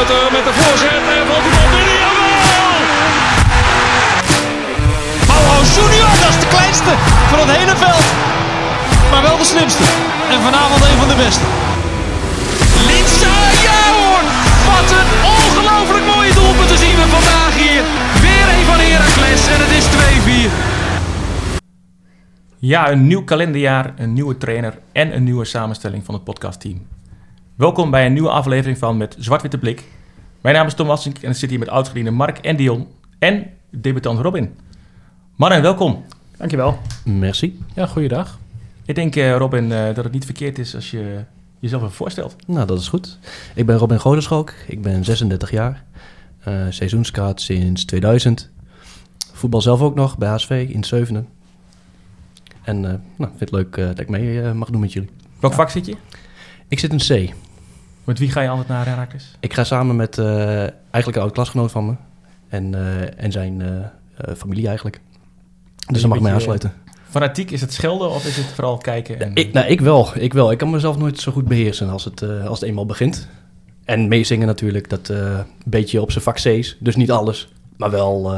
Met de voorzet en valt die bal binnen. Junior, dat is de kleinste van het hele veld. Maar wel de slimste. En vanavond een van de beste. Linsa, ja! Wat een ongelooflijk mooie te zien we vandaag hier. Weer een van Heracles en het is 2-4. Ja, een nieuw kalenderjaar, een nieuwe trainer en een nieuwe samenstelling van het podcastteam. Welkom bij een nieuwe aflevering van Met Zwart-Witte Blik. Mijn naam is Tom Wassink en ik zit hier met oudgediende Mark en Dion en debutant Robin. Mannen, welkom. Dankjewel. Merci. Ja, goeiedag. Ik denk, eh, Robin, eh, dat het niet verkeerd is als je jezelf even voorstelt. Nou, dat is goed. Ik ben Robin Godeschalk. Ik ben 36 jaar. Uh, seizoenskaart sinds 2000. Voetbal zelf ook nog bij HSV in Zevenen. En uh, nou, vind het leuk uh, dat ik mee uh, mag doen met jullie. Welk vak zit je? Ik zit in C. Met wie ga je altijd naar Herakles? Ik ga samen met eigenlijk een oud klasgenoot van me. En, en zijn familie eigenlijk. Dus dan mag ik mij aansluiten. Fanatiek, is het schelden of is het vooral kijken? En... Ik, nou, ik wel, ik wel. Ik kan mezelf nooit zo goed beheersen als het, als het eenmaal begint. En meezingen natuurlijk, dat een beetje op zijn vak C's. Dus niet alles, maar wel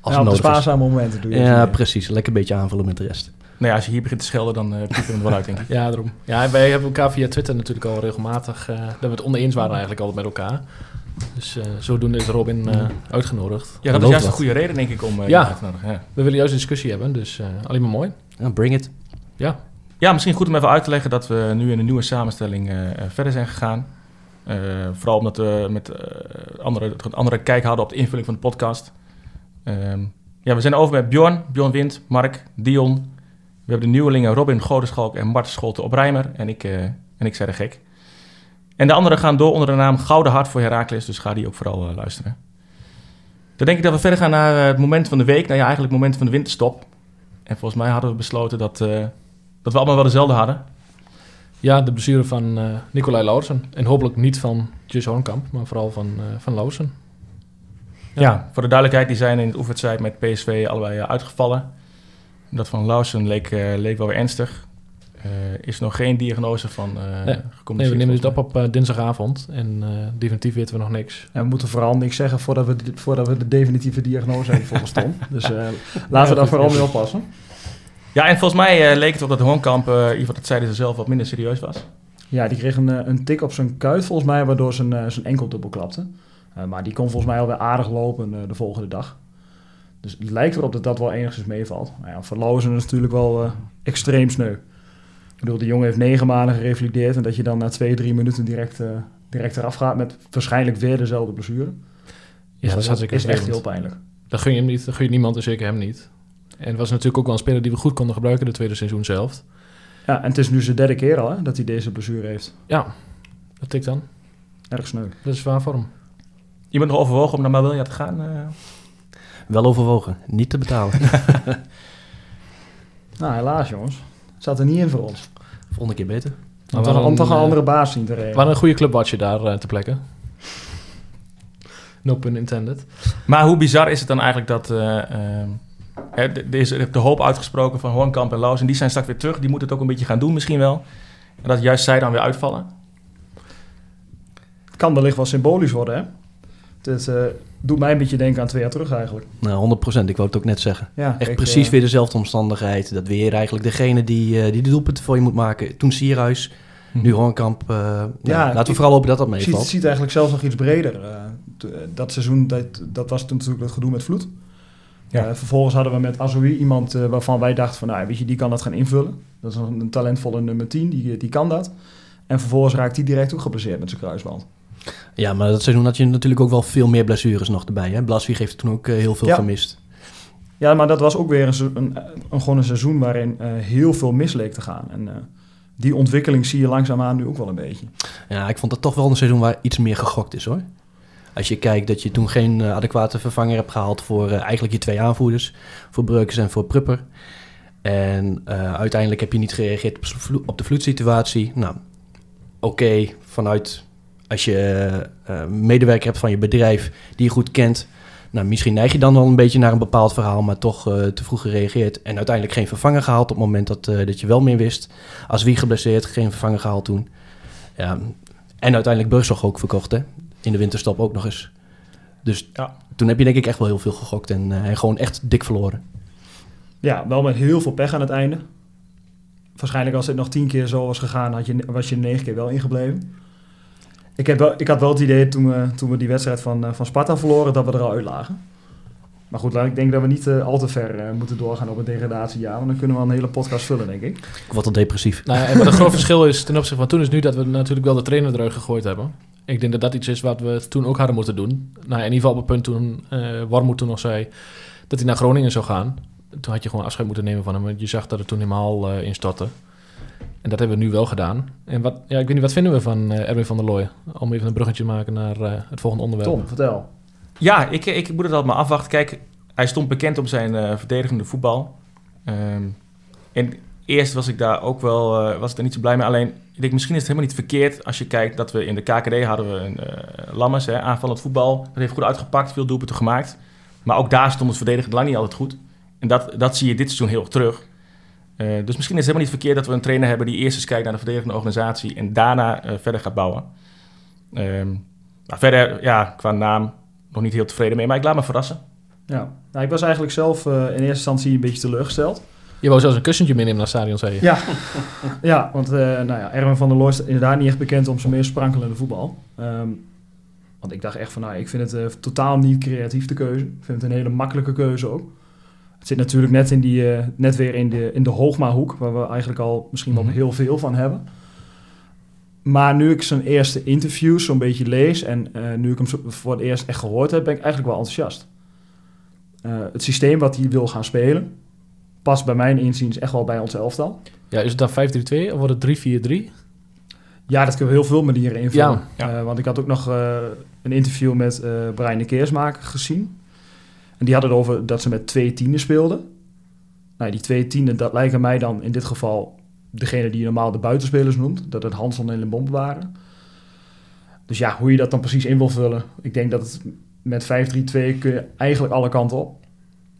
als ja, op de spaarzame momenten doe je Ja, precies. Lekker een beetje aanvullen met de rest. Nou ja, als je hier begint te schelden, dan uh, piepen we het wel uit, denk ik. Ja, daarom. Ja, wij hebben elkaar via Twitter natuurlijk al regelmatig... Uh, dat we het oneens waren eigenlijk altijd met elkaar. Dus uh, zodoende is Robin uh, uitgenodigd. Ja, dat is juist een goede reden, denk ik, om uh, ja. uit te nodigen. Ja. We willen juist een discussie hebben, dus alleen maar mooi. Ja, bring it. Ja. Ja, misschien goed om even uit te leggen dat we nu in een nieuwe samenstelling verder zijn gegaan. vooral omdat we met andere, een andere kijk hadden op de invulling van de podcast. Ehm, ja, we zijn over met Bjorn, Bjorn Wind, Mark, Dion... We hebben de nieuwelingen Robin Godeschalk en Mart Scholte op Rijmer. En ik, uh, en ik zei de gek. En de anderen gaan door onder de naam Gouden Hart voor Herakles. Dus ga die ook vooral uh, luisteren. Dan denk ik dat we verder gaan naar uh, het moment van de week. Nou ja, eigenlijk het moment van de winterstop. En volgens mij hadden we besloten dat, dat we allemaal wel dezelfde hadden. Ja, de blessure van Nicolai Lauwersen. En hopelijk niet van Jus Hoornkamp, maar vooral van, van Lauwersen. Ja. ja. voor de duidelijkheid, die zijn in het oefenwedstrijd met PSV allebei uitgevallen. Dat van Lawson leek, uh, leek wel weer ernstig. Uh, is nog geen diagnose van uh, nee. nee, we nemen dit op op dinsdagavond en definitief weten we nog niks. En we moeten vooral niks zeggen voordat we, voordat we de definitieve diagnose hebben volgens Tom. dus laten we daar vooral mee oppassen. Ja, en volgens mij leek het op dat Hoornkamp, in ieder geval dat zeiden ze zelf, wat minder serieus was. Ja, die kreeg een, een tik op zijn kuit volgens mij, waardoor zijn, zijn enkel dubbel klapte. maar die kon volgens mij alweer aardig lopen de volgende dag. Dus het lijkt erop dat dat wel enigszins meevalt. Nou ja, voor Lauzen is natuurlijk wel uh, extreem sneu. Ik bedoel, de jongen heeft negen maanden gerevalideerd... en dat je dan na twee, drie minuten direct, uh, direct eraf gaat... met waarschijnlijk weer dezelfde blessure. Ja, dus dat, dat is echt heel pijnlijk. Dat gun je hem niet, dat gun je niemand en zeker hem niet. En het was natuurlijk ook wel een speler die we goed konden gebruiken... de tweede seizoen zelf. Ja, en het is nu zijn derde keer al hè, dat hij deze blessure heeft. Ja, dat tikt dan. Erg sneu. Dat is waar voor hem. Je bent nog overwogen om naar Marbella te gaan... Uh... Wel overwogen, niet te betalen. nou, helaas jongens. Het zat er niet in voor ons. Volgende keer beter. We hadden toch een andere baas zien te regelen. Waar een goede clubwatcher daar uh, te plekken. No pun intended. Maar hoe bizar is het dan eigenlijk dat... Uh, uh, er is de hoop uitgesproken van Hoornkamp en Laus... en die zijn straks weer terug. Die moeten het ook een beetje gaan doen misschien wel. En dat juist zij dan weer uitvallen. Het kan wellicht wel symbolisch worden, hè? Het uh, doet mij een beetje denken aan twee jaar terug eigenlijk. Nou, 100%. Ik wou het ook net zeggen. Ja, Echt precies uh, weer dezelfde omstandigheid. Dat weer eigenlijk degene die, uh, die de doelpunten voor je moet maken. Toen Sierhuis, hm. nu Hoornkamp. ja, ja, laten we vooral hopen dat dat meevalt. Het ziet eigenlijk zelfs nog iets breder. dat seizoen, dat, dat was toen natuurlijk het gedoe met Vloed. Ja. vervolgens hadden we met Azoui iemand waarvan wij dachten van... Nou, weet je, die kan dat gaan invullen. Dat is een, een talentvolle nummer 10, die, die kan dat. En vervolgens raakt hij direct ook geblesseerd met zijn kruisband. Ja, maar dat seizoen had je natuurlijk ook wel veel meer blessures nog erbij. Hè? Blaswieg heeft toen ook uh, heel veel ja. gemist. Ja, maar dat was ook weer een, een, een gewoon een seizoen waarin uh, heel veel misleek te gaan. En uh, die ontwikkeling zie je langzaamaan nu ook wel een beetje. Ja, ik vond dat toch wel een seizoen waar iets meer gegokt is hoor. Als je kijkt dat je toen geen adequate vervanger hebt gehaald voor eigenlijk je twee aanvoerders. Voor Breukers en voor Prupper. En uiteindelijk heb je niet gereageerd op de vloedsituatie. Nou, oké, okay, vanuit als je uh, medewerker hebt van je bedrijf die je goed kent, nou, misschien neig je dan wel een beetje naar een bepaald verhaal, maar toch uh, te vroeg gereageerd. En uiteindelijk geen vervanger gehaald op het moment dat, uh, dat je wel meer wist. Als wie geblesseerd, geen vervanger gehaald toen. Ja, en uiteindelijk Burgzorg ook verkocht, hè? in de winterstop ook nog eens. Dus Ja. toen heb je denk ik echt wel heel veel gegokt en, eh, en gewoon echt dik verloren. Ja, wel met heel veel pech aan het einde. Waarschijnlijk als het nog tien keer zo was gegaan, had je, was je negen keer wel ingebleven. Ik, heb wel, ik had wel het idee toen we, toen we die wedstrijd van, eh, van Sparta verloren, dat we er al uit lagen. Maar goed, ik denk dat we niet eh, al te ver eh, moeten doorgaan op een degradatiejaar. Want dan kunnen we een hele podcast vullen, denk ik. Ik word al depressief. Nou ja, en wat een groot verschil is ten opzichte van toen is nu dat we natuurlijk wel de trainer eruit gegooid hebben. Ik denk dat dat iets is wat we toen ook hadden moeten doen. Nou, in ieder geval op het punt toen eh Warmoed toen nog zei dat hij naar Groningen zou gaan. Toen had je gewoon afscheid moeten nemen van hem. Want je zag dat het toen helemaal eh instortte. En dat hebben we nu wel gedaan. En wat, ja, ik weet niet, wat vinden we van eh, Erwin van der Looy? Om even een bruggetje te maken naar eh, het volgende onderwerp. Tom, vertel. Ja, ik, ik moet het altijd maar afwachten. Kijk, hij stond bekend om zijn eh, verdedigende voetbal. Ehm, en eerst was ik daar ook wel eh, was ik er niet zo blij mee. Alleen, ik denk, misschien is het helemaal niet verkeerd als je kijkt dat we in de KKD hadden we een eh Lammers, hè, aanvallend voetbal. Dat heeft goed uitgepakt, veel doelpunten gemaakt. Maar ook daar stond het verdedigend lang niet altijd goed. En dat, dat zie je dit seizoen heel erg terug. Eh, dus misschien is het helemaal niet verkeerd dat we een trainer hebben die eerst eens kijkt naar de verdedigende organisatie en daarna eh, verder gaat bouwen. Ehm, nou, verder, ja, qua naam nog niet heel tevreden mee, maar ik laat me verrassen. Ja, nou, ik was eigenlijk zelf eh, in eerste instantie een beetje teleurgesteld. Je wou zelfs een kussentje meenemen naar het stadion, zei je. Ja, ja want eh, nou ja, Erwin van der Looy is inderdaad niet echt bekend om zijn meer sprankelende voetbal. Ehm, want ik dacht echt van, nou, ik vind het totaal niet creatief de keuze. Ik vind het een hele makkelijke keuze ook. Het zit natuurlijk net, in die, eh, net weer in de, in de Hoogma-hoek, waar we eigenlijk al misschien wel Mhm. heel veel van hebben. Maar nu ik zijn eerste interviews zo'n beetje lees en eh, nu ik hem voor het eerst echt gehoord heb, ben ik eigenlijk wel enthousiast. Eh, het systeem wat hij wil gaan spelen, past bij mijn inziens echt wel bij ons elftal. Ja, is het dan 5-3-2 of wordt het 3-4-3? Ja, dat kunnen we heel veel manieren invullen. Ja, ja. Want ik had ook nog eh, een interview met eh Brian de Keersmaker gezien. En die had het over dat ze met twee tienen speelden. Nou, die twee tienen, dat lijken mij dan in dit geval degene die je normaal de buitenspelers noemt. Dat het Hanson en Limbombe waren. Dus ja, hoe je dat dan precies in wil vullen. Ik denk dat het met 5-3-2 kun je eigenlijk alle kanten op.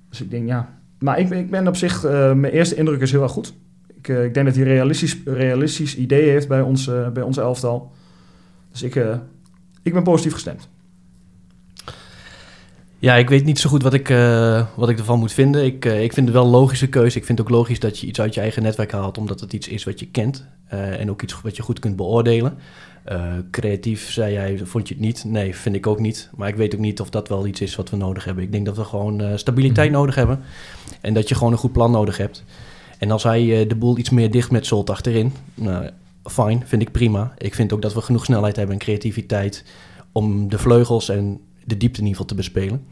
Dus ik denk ja. Maar ik, ik ben op zich, eh, mijn eerste indruk is heel erg goed. Ik, eh, ik denk dat hij realistisch, realistisch idee heeft bij ons, eh, bij ons elftal. Dus ik, ik ben positief gestemd. Ja, ik weet niet zo goed wat ik, eh, wat ik ervan moet vinden. Ik, eh, ik vind het wel een logische keuze. Ik vind het ook logisch dat je iets uit je eigen netwerk haalt, omdat het iets is wat je kent. eh, en ook iets wat je goed kunt beoordelen. Creatief, zei jij, vond je het niet? Nee, vind ik ook niet. Maar ik weet ook niet of dat wel iets is wat we nodig hebben. Ik denk dat we gewoon stabiliteit nodig hebben. En dat je gewoon een goed plan nodig hebt. En als hij de boel iets meer dicht met Zolt achterin, nou, fijn, vind ik prima. Ik vind ook dat we genoeg snelheid hebben en creativiteit om de vleugels en de diepte in ieder geval te bespelen.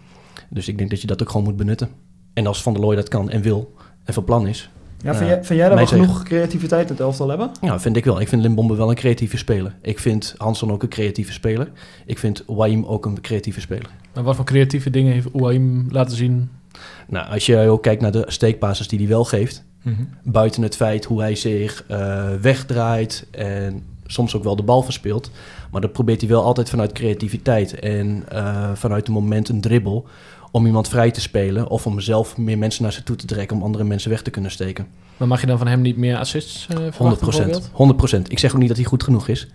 Dus ik denk dat je dat ook gewoon moet benutten. En als Van der Looy dat kan en wil en van plan is, Ja, vind, Ja, jij, vind jij dat we genoeg creativiteit in het elftal hebben? ja, vind ik wel. Ik vind Limbombe wel een creatieve speler. Ik vind Hanson ook een creatieve speler. Ik vind Waim ook een creatieve speler. Maar wat voor creatieve dingen heeft Ouaim laten zien? Nou, als je ook kijkt naar de steekpasses die hij wel geeft, buiten het feit hoe hij zich eh, wegdraait en soms ook wel de bal verspeelt. Maar dat probeert hij wel altijd vanuit creativiteit en eh, vanuit een moment een dribbel om iemand vrij te spelen of om zelf meer mensen naar zich toe te trekken om andere mensen weg te kunnen steken. Maar mag je dan van hem niet meer assists eh 100 verwachten bijvoorbeeld? 100% Ik zeg ook niet dat hij goed genoeg is.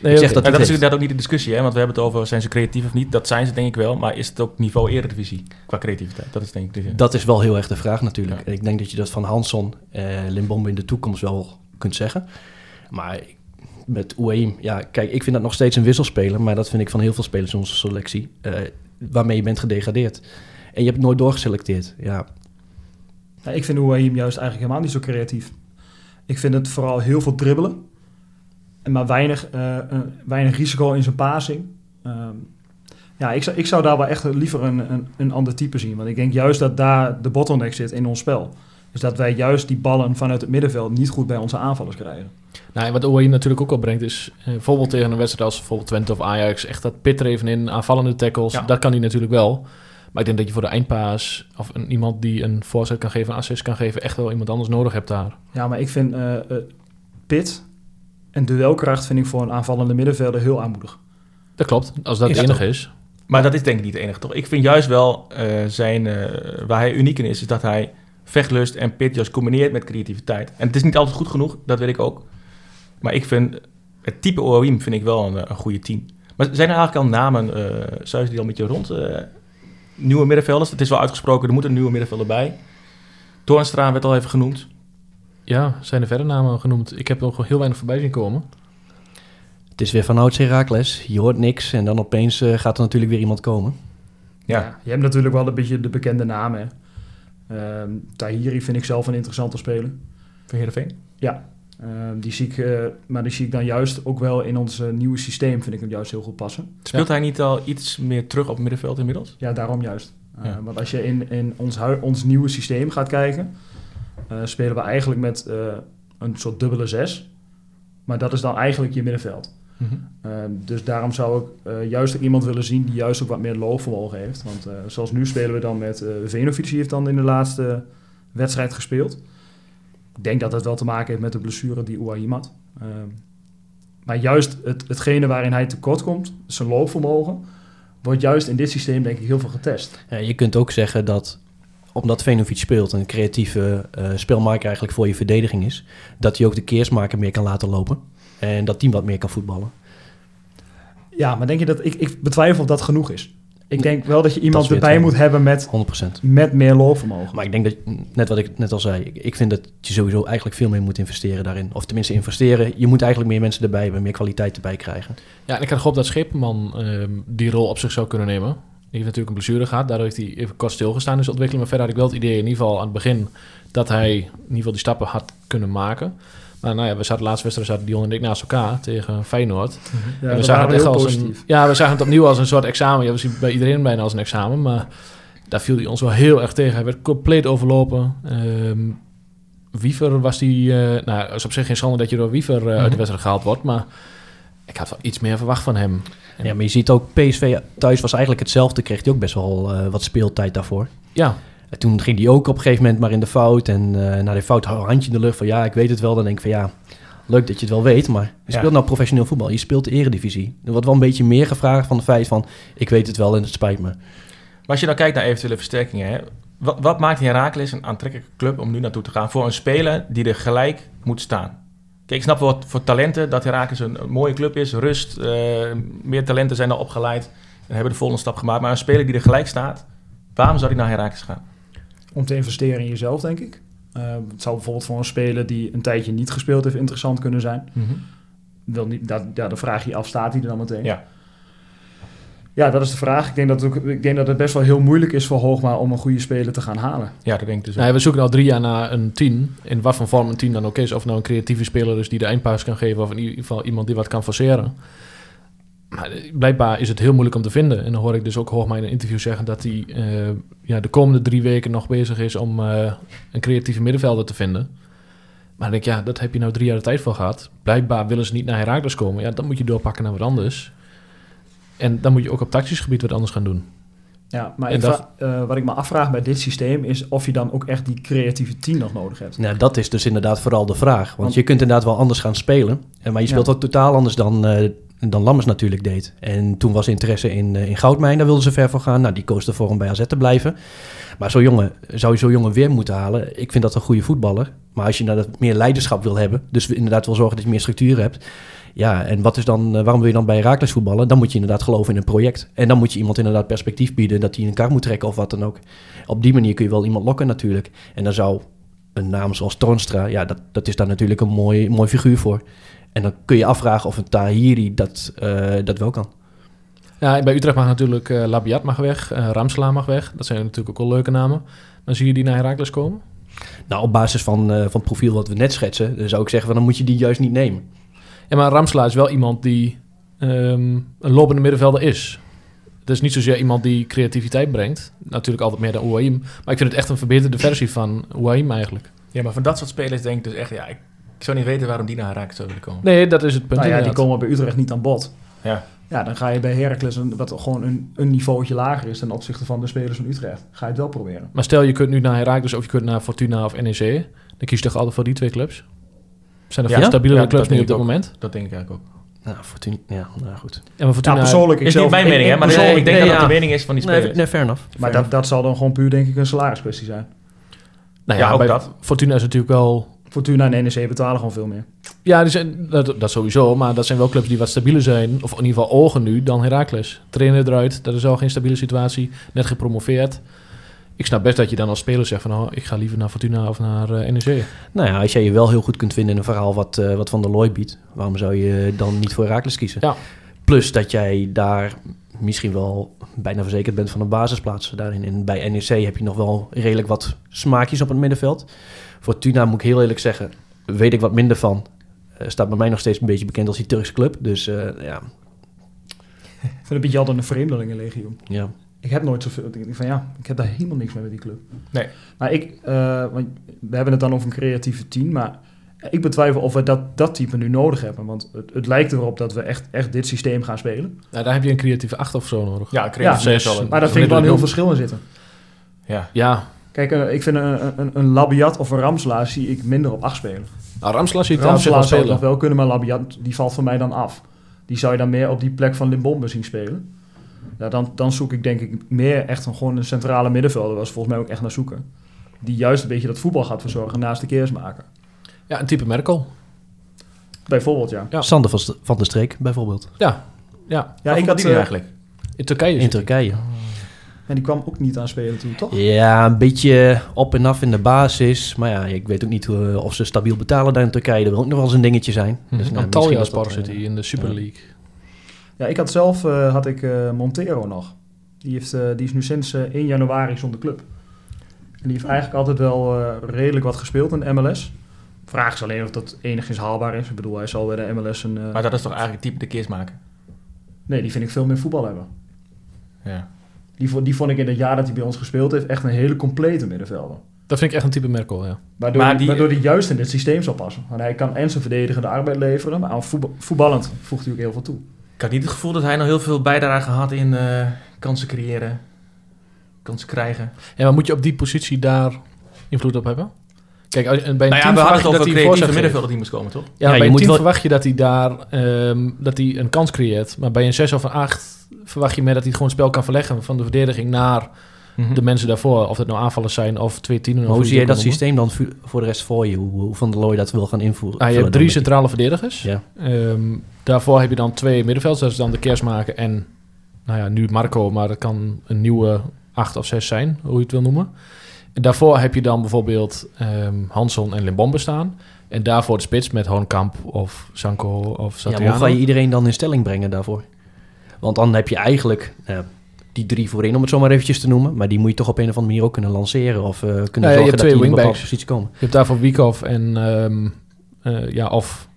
Nee, Ik zeg dat En dat is inderdaad ook niet de discussie, hè? want we hebben het over zijn ze creatief of niet. Dat zijn ze denk ik wel, maar is het ook niveau eredivisie qua creativiteit? Dat is denk ik de... Dat is wel heel erg de vraag natuurlijk. Ja. En ik denk dat je dat van Hanson en Limbombe in de toekomst wel kunt zeggen. Maar met Ueim, ja, kijk, ik vind dat nog steeds een wisselspeler. Maar dat vind ik van heel veel spelers in onze selectie. eh, waarmee je bent gedegradeerd. En je hebt nooit doorgeselecteerd. Ja, Ja, ik vind Ouahim juist eigenlijk helemaal niet zo creatief. Ik vind het vooral heel veel dribbelen. En maar weinig, eh, weinig risico in zijn passing. Ehm, ja, ik zou, ik zou daar wel echt liever een, een, een ander type zien. Want ik denk juist dat daar de bottleneck zit in ons spel. Dus dat wij juist die ballen vanuit het middenveld niet goed bij onze aanvallers krijgen. Nou, en wat Ouaim natuurlijk ook al brengt is... eh, bijvoorbeeld tegen een wedstrijd als bijvoorbeeld Twente of Ajax... echt dat pit er even in, aanvallende tackles. Ja. Dat kan hij natuurlijk wel. Maar ik denk dat je voor de eindpaas... of een, iemand die een voorzet kan geven, een assist kan geven... echt wel iemand anders nodig hebt daar. Ja, maar ik vind eh eh, pit en duelkracht vind ik voor een aanvallende middenvelder heel aanmoedig. Dat klopt, als dat het enige is. Maar dat is denk ik niet het enige, toch? Ik vind juist wel eh, zijn, eh, waar hij uniek in is, is dat hij vechtlust en pit juist combineert met creativiteit. En het is niet altijd goed genoeg, dat weet ik ook. Maar ik vind, het type OOM vind ik wel een, een goede team. Maar zijn er eigenlijk al namen, eh Suis, die al met je rond? eh, nieuwe middenvelders? Het is wel uitgesproken, er moet een nieuwe middenvelder bij. Toornstra werd al even genoemd. Ja, zijn er verder namen genoemd? Ik heb nog heel weinig voorbij zien komen. Het is weer van ouds Herakles. Je hoort niks en dan opeens eh, gaat er natuurlijk weer iemand komen. Ja. je hebt natuurlijk wel een beetje de bekende namen. Ehm, Tahiri vind ik zelf een interessante speler. Van Heerenveen. Ja, ehm, die zie ik, eh, maar die zie ik dan juist ook wel in ons eh, nieuwe systeem, vind ik hem juist heel goed passen. Speelt hij niet al iets meer terug op het middenveld inmiddels? Ja, daarom juist. Uh, Ja. Want als je in, in ons, ons nieuwe systeem gaat kijken, eh, spelen we eigenlijk met eh, een soort dubbele zes. Maar dat is dan eigenlijk je middenveld. Uh, dus daarom zou ik eh, juist ook iemand willen zien die juist ook wat meer loopvermogen heeft. Want eh, zoals nu spelen we dan met uh, Venovic, die heeft dan in de laatste wedstrijd gespeeld. Ik denk dat dat wel te maken heeft met de blessure die Ouahim had. Uh, maar juist het, hetgene waarin hij tekort komt, zijn loopvermogen, wordt juist in dit systeem denk ik heel veel getest. Ja, je kunt ook zeggen dat omdat Venovic speelt, een creatieve uh, speelmaker eigenlijk voor je verdediging is, dat hij ook de keersmaker meer kan laten lopen. En dat team wat meer kan voetballen. Ja, maar denk je dat... Ik, ik betwijfel of dat genoeg is. Ik denk wel dat je iemand dat erbij moet hebben met, 100%. met meer loopvermogen. Maar ik denk dat, net wat ik net al zei, ik vind dat je sowieso eigenlijk veel meer moet investeren daarin. Of tenminste investeren. Je moet eigenlijk meer mensen erbij hebben, meer kwaliteit erbij krijgen. Ja, en ik had gehoopt dat Scheepman uh, die rol op zich zou kunnen nemen. Die heeft natuurlijk een blessure gehad, daardoor heeft hij even kort stilgestaan in zijn ontwikkeling. Maar verder had ik wel het idee, in ieder geval aan het begin, dat hij in ieder geval die stappen had kunnen maken. Maar nou ja, we zaten de laatste wedstrijd zaten Dion en ik naast elkaar tegen Feyenoord. Ja, en we zagen het echt als een, ja, we zagen het opnieuw als een soort examen. Ja, we zien bij iedereen bijna als een examen, maar daar viel hij ons wel heel erg tegen. Hij werd compleet overlopen. Um, Wiever was die, uh, nou, is op zich geen schande dat je door Wiever uh, mm-hmm. uit de wedstrijd gehaald wordt, maar ik had wel iets meer verwacht van hem. En ja, maar je ziet ook, PSV thuis was eigenlijk hetzelfde, kreeg hij ook best wel uh, wat speeltijd daarvoor. Ja, en toen ging hij ook op een gegeven moment maar in de fout. En uh, na de fout handje in de lucht van ja, ik weet het wel. Dan denk ik van ja, leuk dat je het wel weet. Maar je speelt ja. nou professioneel voetbal. Je speelt de eredivisie. Er wordt wel een beetje meer gevraagd van het feit van ik weet het wel en het spijt me. Maar als je dan kijkt naar eventuele versterkingen. Hè, wat, wat maakt Herakles een aantrekkelijke club om nu naartoe te gaan? Voor een speler die er gelijk moet staan. Kijk, ik snap wel voor talenten dat Herakles een, een, mooie club is. Rust, uh, meer talenten zijn al opgeleid. En hebben de volgende stap gemaakt. Maar een speler die er gelijk staat, waarom zou hij naar Herakles gaan? Om te investeren in jezelf, denk ik. Uh, het zou bijvoorbeeld voor een speler die een tijdje niet gespeeld heeft interessant kunnen zijn. Mm-hmm. Wil niet, dat, ja, dan vraag je je af, staat hij er dan meteen? Ja. Ja, dat is de vraag. Ik denk dat het, ook, ik denk dat het best wel heel moeilijk is voor Hoogma om een goede speler te gaan halen. Ja, dat denk ik dus nee, We zoeken al drie jaar naar een tien. In wat voor vorm een tien dan ook is. Of nou een creatieve speler is die de eindpaas kan geven. Of in ieder geval iemand die wat kan forceren. Maar blijkbaar is het heel moeilijk om te vinden. En dan hoor ik dus ook Hoogma in een interview zeggen dat hij uh, ja, de komende drie weken nog bezig is om uh, een creatieve middenvelder te vinden. Maar dan denk ik, ja, dat heb je nou drie jaar de tijd voor gehad. Blijkbaar willen ze niet naar Herakles komen. Ja, dan moet je doorpakken naar wat anders. En dan moet je ook op tactisch gebied wat anders gaan doen. Ja, maar ik dat... uh, wat ik me afvraag bij dit systeem is of je dan ook echt die creatieve team nog nodig hebt. Nou, dat is dus inderdaad vooral de vraag. Want, Want je kunt inderdaad wel anders gaan spelen. Maar je speelt ja. ook totaal anders dan dan Lammers natuurlijk deed. En toen was interesse in, uh, in Goudmijn, daar wilden ze ver voor gaan. Nou, die koos ervoor om bij AZ te blijven. Maar zo'n jongen, zou je zo'n jongen weer moeten halen? Ik vind dat een goede voetballer. Maar als je inderdaad meer leiderschap wil hebben, dus inderdaad wil zorgen dat je meer structuur hebt. Ja, en wat is dan, uh, waarom wil je dan bij Herakles voetballen? Dan moet je inderdaad geloven in een project. En dan moet je iemand inderdaad perspectief bieden, dat hij een kar moet trekken of wat dan ook. Op die manier kun je wel iemand lokken natuurlijk. En dan zou een naam zoals Tornstra, ja, dat, dat is daar natuurlijk een mooi, mooi figuur voor. En dan kun je afvragen of een Tahiri dat, uh, dat wel kan. Ja, bij Utrecht mag natuurlijk uh, Labiat mag weg, uh, Ramsela mag weg. Dat zijn natuurlijk ook wel leuke namen. Dan zie je die naar Herakles komen? Nou, op basis van, van het profiel wat we net schetsen, dan zou ik zeggen, van, dan moet je die juist niet nemen. Ja, maar Ramsela is wel iemand die um, een lopende middenvelder is. Het is niet zozeer iemand die creativiteit brengt. Natuurlijk altijd meer dan Ouahim. Maar ik vind het echt een verbeterde versie van Ouahim eigenlijk. Ja, maar van dat soort spelers denk ik dus echt... Ja, ik, ik zou niet weten waarom die naar Herakles zou willen komen. Nee, dat is het punt. Nou ja, die komen bij Utrecht niet aan bod. Ja. Ja, dan ga je bij Heracles, een, wat gewoon een, een niveautje lager is ten opzichte van de spelers van Utrecht. Ga je het wel proberen. Maar stel je kunt nu naar Heracles of je kunt naar Fortuna of NEC. Dan kies je toch altijd voor die twee clubs? Zijn er Ja? veel stabielere Ja, clubs nu op dit ook. moment? Dat denk ik eigenlijk ook. Nou, Fortuna, ja, nou goed. Ja, maar Fortuna... Ja, persoonlijk. Ik Is zelf, niet mijn ik- mening, hè? Maar persoonlijk- ik denk nee, dat ja. dat de mening is van die spelers. Nee, nee, fair enough. Maar dat, dat zal dan gewoon puur denk ik een salariskwestie zijn. Nou Ja, ja, ook bij dat. Fortuna is natuurlijk wel... Fortuna en NEC betalen gewoon veel meer. Ja, die zijn, dat, dat sowieso. Maar dat zijn wel clubs die wat stabieler zijn. Of in ieder geval ogen nu dan Heracles. Trainer eruit. Dat is al geen stabiele situatie. Net gepromoveerd. Ik snap best dat je dan als speler zegt van... Oh, ik ga liever naar Fortuna of naar eh NEC. Nou ja, als jij je wel heel goed kunt vinden in een verhaal wat, eh, wat Van der Looy biedt, waarom zou je dan niet voor Herakles kiezen? Ja. Plus dat jij daar misschien wel bijna verzekerd bent van een basisplaats daarin. En bij NEC heb je nog wel redelijk wat smaakjes op het middenveld. Fortuna moet ik heel eerlijk zeggen, weet ik wat minder van. Eh, staat bij mij nog steeds een beetje bekend als die Turkse club. Dus eh, ja, Ik vind een beetje altijd een vreemdelingenlegioen. ja. Ik heb nooit zoveel... Ik denk van ja, ik heb daar helemaal niks mee met die club. Nee. Maar ik... eh, want we hebben het dan over een creatieve team, maar... Ik betwijfel of we dat, dat type nu nodig hebben. Want het, het lijkt erop dat we echt, echt dit systeem gaan spelen. Nou, daar heb je een creatieve acht of zo nodig. Ja, zes. al. Maar daar vind ik wel een heel verschil in zitten. Ja. Ja. Kijk, eh, ik vind een, een, een Labiat of een Ramselaar zie ik minder op 8 spelen. Nou, zich Ramselaar wel zou het nog wel kunnen, maar Labiat die valt voor mij dan af. Die zou je dan meer op die plek van Limbombe zien spelen. Ja, dan, dan zoek ik denk ik meer echt een, gewoon een centrale middenvelder. was volgens mij ook echt naar zoeken. Die juist een beetje dat voetbal gaat verzorgen naast de keersmaker. Ja, een type Merkel. Bijvoorbeeld, ja. Ja. Sander van, van der Streek bijvoorbeeld. Ja. Ja. Ja, ik had, die eh, eigenlijk. In Turkije In. Turkije. En die kwam ook niet aan spelen toen, toch? Ja, een beetje op en af in de basis. Maar ja, ik weet ook niet hoe, of ze stabiel betalen daar in Turkije. Dat wil ook nog wel eens een dingetje zijn. Mhm. Dus, nou, Antalya zit eh, in de Super. League. Ja, ik had zelf eh, had ik, eh, Montero nog. Die, heeft, eh, die is nu sinds eh, 1 januari zonder club. En die heeft eigenlijk altijd wel eh, redelijk wat gespeeld in de MLS. Vraag is alleen of dat enigszins haalbaar is. Ik bedoel, hij zal bij de MLS een... eh, Maar dat is toch eigenlijk type de keersmaker? Nee, die vind ik veel meer voetbal hebben. Ja. Die, vo- die vond ik in het jaar dat hij bij ons gespeeld heeft echt een hele complete middenvelder. Dat vind ik echt een type Merkel, ja. Waardoor, Maar die, die- waardoor hij juist in dit systeem zal passen. Want hij kan en zijn verdedigende arbeid leveren, maar aan voetbal- voetballend voegt hij ook heel veel toe. Ik had niet het gevoel dat hij nog heel veel bijdrage had in eh, kansen creëren, kansen krijgen. Ja, maar moet je op die positie daar invloed op hebben? Kijk, als, bij een Nou ja, team verwacht je dat een hij geeft. middenvelder die moest komen, toch? Ja, Ja, je bij een moet team wel- verwacht je dat hij daar ehm, dat hij een kans creëert. Maar bij een 6 of een 8 verwacht je meer dat hij gewoon het spel kan verleggen van de verdediging naar de mensen daarvoor. Of het nou aanvallers zijn of twee tienen. Hoe zie jij je dat systeem dan voor de rest voor je? Hoe, hoe Van der Looy dat wil gaan invoeren? Ah, je hebt drie centrale verdedigers. Ja. Ehm, daarvoor heb je dan twee middenvelders. Dat is dan de Kersmaker en, nou ja, nu Marco, maar dat kan een nieuwe acht of zes zijn, hoe je het wil noemen. En daarvoor heb je dan bijvoorbeeld ehm Hanson en Limbombe staan. En daarvoor de spits met Hoonkamp of Sanko of Ja, Satriano. hoe ga je iedereen dan in stelling brengen daarvoor? Want dan heb je eigenlijk ja, die drie voorin, om het zo maar eventjes te noemen. Maar die moet je toch op een of andere manier ook kunnen lanceren. Of eh, kunnen zorgen dat twee die in een bepaalde positie komen. Je hebt daarvoor Wiekhoff en ehm, eh, ja, of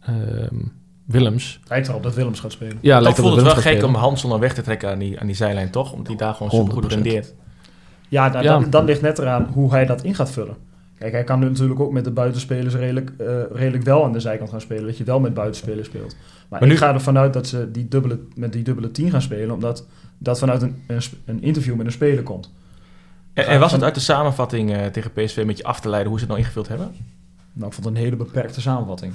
ehm, Willems. Lijkt erop dat Willems gaat spelen. Ja, lijkt voelt het wel Willems gek om. Hanson dan weg te trekken aan die, aan die zijlijn, toch? Omdat hij daar gewoon supergoed 100%. rendeert. Ja, nou, Ja. Dat, dat ligt net eraan hoe hij dat in gaat vullen. Kijk, hij kan nu natuurlijk ook met de buitenspelers redelijk, eh, redelijk wel aan de zijkant gaan spelen. Dat je wel met buitenspelers speelt. Maar, Maar nu- ik ga ervan uit dat ze die dubbele, met die dubbele 10 gaan spelen. Omdat dat vanuit een, een, interview met een speler komt. En, en was het uit de samenvatting eh, tegen PSV met je af te leiden hoe ze het nou ingevuld hebben? Nou, ik vond het een hele beperkte samenvatting.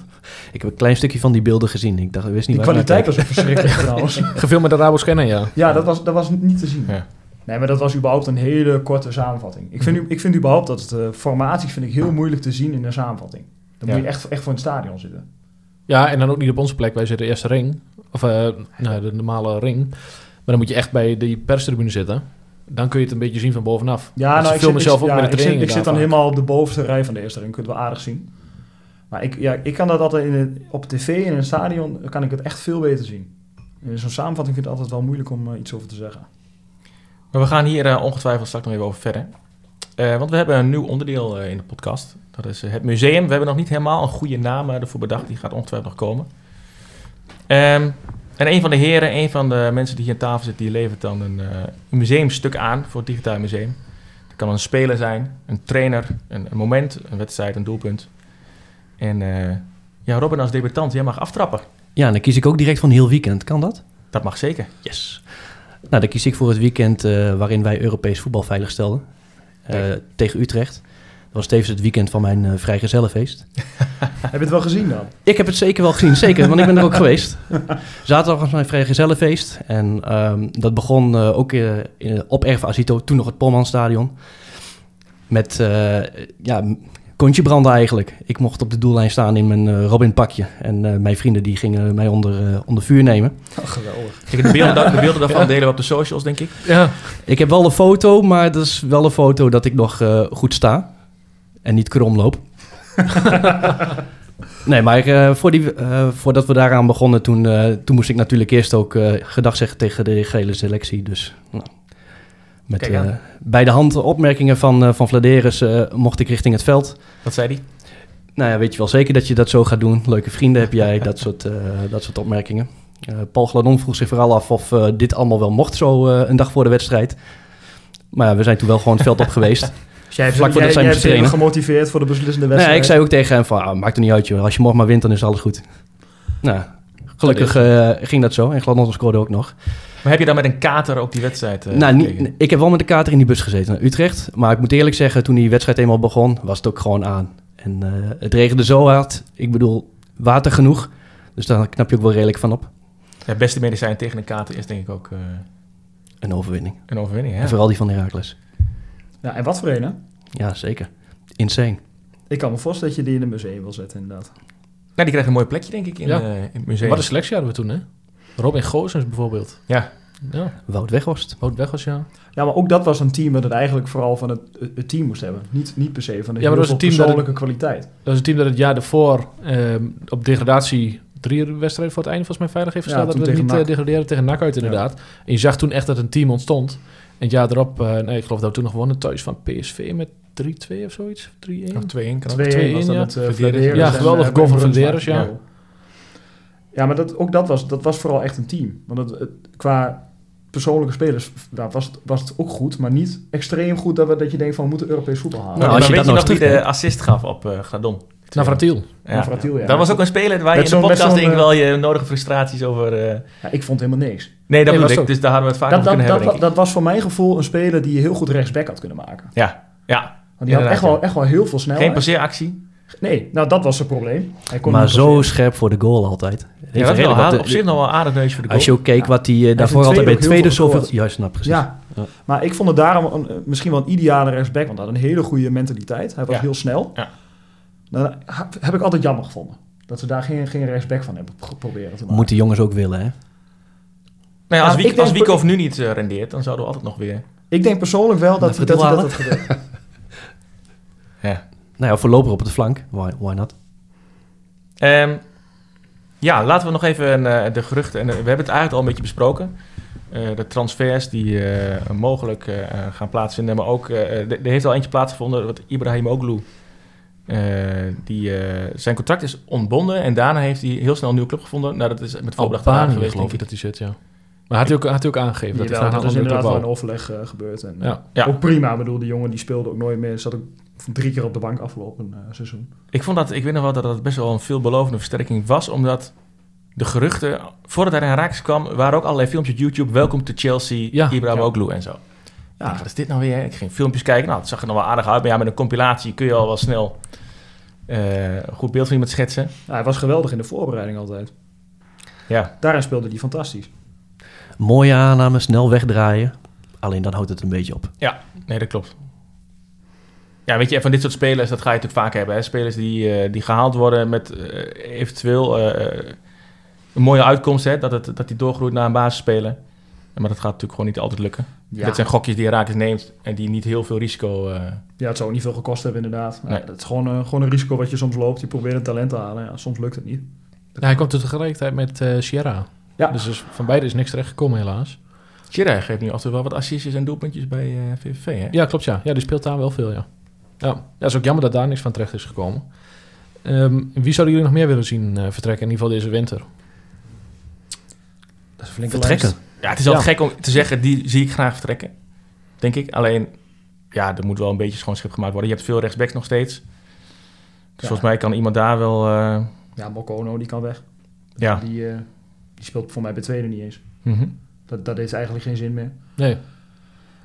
Ik heb een klein stukje van die beelden gezien. Ik dacht, ik wist niet Die kwaliteit was ook verschrikkelijk trouwens. Gefilmd met de Rabo Scanner, ja. Ja, dat was, dat was niet te zien. Ja. Nee, maar dat was überhaupt een hele korte samenvatting. Ik vind, u- ik vind überhaupt dat het, eh, formaties vind ik heel moeilijk te zien in een samenvatting. Dan Ja. moet je echt, echt voor het stadion zitten. Ja, en dan ook niet op onze plek. Wij zitten de eerste ring. Of eh, nou, de normale ring. Maar dan moet je echt bij die perstribune zitten. Dan kun je het een beetje zien van bovenaf. Ja, nou, ik filmen zit, zelf ik, ook ja, met de ik zit, ik zit dan helemaal op de bovenste rij van de eerste ring. Kun je het wel aardig zien. Maar ik, ja, ik kan dat altijd in het, op tv in een stadion kan ik het echt veel beter zien. In zo'n samenvatting vind ik het altijd wel moeilijk om eh, iets over te zeggen. Maar we gaan hier eh, ongetwijfeld straks nog even over verder. Eh, want we hebben een nieuw onderdeel eh, in de podcast. Dat is het museum. We hebben nog niet helemaal een goede naam ervoor bedacht. Die gaat ongetwijfeld nog komen. Ehm, en een van de heren, een van de mensen die hier aan tafel zit, die levert dan een, een museumstuk aan voor het Digitaal Museum. Dat kan een speler zijn, een trainer, een, een moment, een wedstrijd, een doelpunt. En ja, Robin als debutant, jij mag aftrappen. Ja, en dan kies ik ook direct van heel weekend. Kan dat? Dat mag zeker. Yes. Nou, dan kies ik voor het weekend eh, waarin wij Europees voetbal veilig stelden. Eh, tegen Utrecht. Dat was tevens het weekend van mijn eh vrijgezellenfeest. Heb je het wel gezien dan? Ik heb het zeker wel gezien, zeker, want ik ben er ook geweest. Zaterdag was mijn vrijgezellenfeest. En ehm, dat begon ook in, op Erve Azito, toen nog het Polmanstadion. Met, ja, kontje branden eigenlijk. Ik mocht op de doellijn staan in mijn eh, Robin pakje. En eh, mijn vrienden die gingen mij onder, eh, onder vuur nemen. Oh, geweldig. Kijk, de beelden, da- de beelden daarvan delen we op de socials, denk ik. Ja. Ik heb wel een foto, maar dat is wel een foto dat ik nog eh, goed sta. En niet krom loop. nee, maar eh, voor die, eh, voordat we daaraan begonnen, toen, eh, toen moest ik natuurlijk eerst ook eh, gedag zeggen tegen de gele selectie. Dus nou, met eh, bij de hand opmerkingen van, uh, van Vladeris eh, mocht ik richting het veld. Wat zei die? Nou ja, weet je wel zeker dat je dat zo gaat doen. Leuke vrienden heb jij, dat soort, eh, dat soort opmerkingen. Eh, Paul Gladon vroeg zich vooral af of dit allemaal wel mocht zo eh, een dag voor de wedstrijd. Maar ja, we zijn toen wel gewoon het veld op geweest. Dus jij hebt, Vlak voordat jij, zij jij moesten hebt hem trainen. gemotiveerd voor de beslissende Nee, wedstrijd. ik zei ook tegen hem van, ah, maakt er niet uit joh. Als je morgen maar wint, dan is alles goed. Nou, gelukkig eh, ging dat zo. En Gladon scoorde ook nog. Maar heb je dan met een kater ook die wedstrijd eh, nou, niet, ik heb wel met de kater in die bus gezeten naar Utrecht. Maar ik moet eerlijk zeggen, toen die wedstrijd eenmaal begon, was het ook gewoon aan. En eh, het regende zo hard. Ik bedoel, water genoeg. Dus daar knap je ook wel redelijk van op. Het beste medicijn tegen een kater is denk ik ook eh, Een overwinning. een overwinning. Hè? En vooral die van Heracles. Ja, en wat voor een, hè? Ja, zeker. Insane. Ik kan me voorstellen dat je die in een museum wil zetten, inderdaad. Nou, die krijgt een mooi plekje denk ik in, Ja. eh, in het museum. Wat een selectie hadden we toen, hè? Robin Goossens bijvoorbeeld. Ja, Ja, Wout Weghorst. Wout Weghorst, ja. Ja, maar ook dat was een team dat het eigenlijk vooral van het, het team moest hebben. Niet, niet per se van de Ja, maar dat was een team dat persoonlijke kwaliteit. Dat is een team dat het jaar daarvoor ehm, op degradatie drie wedstrijden voor het einde volgens mij veilig heeft Ja, gesteld. toen dat we niet eh, NAC. degraderen tegen NAC uit inderdaad. En je zag toen echt dat een team ontstond. En het jaar erop, eh, nee, ik geloof dat we toen nog wonnen thuis van PSV met 3-2 of zoiets. 3-1. nog 2-1 kan ook. 2-1 2-1, was dat ja. met uh, Verderes. Ja, geweldige goal van Verderes, ja. Ja, maar dat, ook dat was, dat was vooral echt een team. Want het, het- qua persoonlijke spelers nou, was, het, was het ook goed, maar niet extreem goed dat, we, dat je denkt van we moeten Europees voetbal halen. Nou, Nou, als je weet dat je nog wie eens de assist gaf op eh Gladon? Navratiel. Ja. Navratiel, ja. Dat was ook een speler waar je in de podcast denk ik eh, wel je nodige frustraties over... eh, Ja, ik vond helemaal niks. Nee, dat Nee, bedoel ik. ook- Dus daar hadden we het vaak Dat, over dat, kunnen dat, hebben, denk dat was voor mijn gevoel een speler die je heel goed rechtsback had kunnen maken. Ja, ja. Want die had echt wel, echt wel heel veel snelheid. Geen passeeractie. Nee, nou dat was zijn probleem. Hij kon Maar zo scherp voor de goal altijd. Ja, dat is wel wat op de- zich nog wel een aardig neusje voor de goal. Als je ook keek Ja. wat hij uh, heeft daarvoor altijd bij tweede het heel tweede veel zoveel... Juist, nou precies. Ja, Ja. maar ik vond het daarom een, misschien wel een ideale rechtsback, want hij had een hele goede mentaliteit. Hij was Ja. heel snel. Ja. Dan heb ik altijd jammer gevonden. Dat ze daar geen, geen rechtsback van hebben geprobeerd te maken. Moeten jongens ook willen, hè? Nou ja, als, Ja, als nu niet eh, rendeert, dan zouden we altijd nog weer... Ik denk persoonlijk wel dat, hij, dat, hij dat halen. had gebeurd. Ja. Nou ja, voorlopig op de flank. Why, why not? Ehm, ja, laten we nog even eh, de geruchten... En, we hebben het eigenlijk al een beetje besproken. Eh, de transfers die eh, mogelijk eh, gaan plaatsvinden. Maar ook, eh, er heeft al eentje plaatsgevonden. Wat Ibrahim Oglu. eh, die, zijn contract is ontbonden. En daarna heeft hij heel snel een nieuwe club gevonden. Nou, dat is met voorbedacht aan geweest, geloof denk ik ik. dat hij zit, ja. Maar had hij ook, had hij ook aangegeven dat hij dat is inderdaad wel een overleg eh, gebeurd. En, Ja. Ja. Ook prima. Ik bedoel, die jongen die speelde ook nooit meer. Zat ook drie keer op de bank afgelopen eh, seizoen. Ik vond dat, ik weet nog wel dat dat best wel een veelbelovende versterking was, omdat de geruchten, voordat hij naar Herakles kwam, waren ook allerlei filmpjes op YouTube, welkom to Chelsea, Ja. Ibrahim Ja. Oglu en zo. Ja. Ja, wat is dit nou weer? Ik ging filmpjes kijken, nou, het zag er nog wel aardig uit, maar ja, met een compilatie kun je al wel snel eh, een goed beeld van iemand schetsen. Ja, hij was geweldig in de voorbereiding altijd. Ja, Daarin speelde hij fantastisch. Mooie aanname, snel wegdraaien. Alleen dan houdt het een beetje op. nee, dat klopt. Ja, weet je, van dit soort spelers, dat ga je natuurlijk vaak hebben. Hè? Spelers die, eh, die gehaald worden met eh, eventueel eh, een mooie uitkomst, hè? Dat, het, dat die doorgroeit naar een basisspeler. Maar dat gaat natuurlijk gewoon niet altijd lukken. Ja. Dat zijn gokjes die Herakles neemt en die niet heel veel risico... eh, Ja, het zou niet veel gekost hebben inderdaad. Ja, Nee. dat is gewoon, gewoon een risico wat je soms loopt. Je probeert een talent te halen. Ja, soms lukt het niet. Ja, hij komt tegelijkertijd met eh Sierra. Ja. Dus, dus van beide is niks terecht gekomen helaas. Chirag geeft nu altijd wel wat assistjes en doelpuntjes bij eh VVV, hè? Ja, klopt ja. Ja, die speelt daar wel veel, ja. Ja, het is ook jammer dat daar niks van terecht is gekomen. Ehm, wie zouden jullie nog meer willen zien eh, vertrekken, in ieder geval deze winter? Dat is een flinke Vertrekken. lijst. Ja, het is altijd gek om te zeggen, die zie ik graag vertrekken. Denk ik. Alleen, ja, er moet wel een beetje schoon schip gemaakt worden. Je hebt veel rechtsbacks nog steeds. Dus Ja. volgens mij kan iemand daar wel... eh, Ja, Mokono, die kan weg. ja. Die, eh, die speelt voor mij bij tweede niet eens. Mhm. Dat, dat heeft eigenlijk geen zin meer. Nee.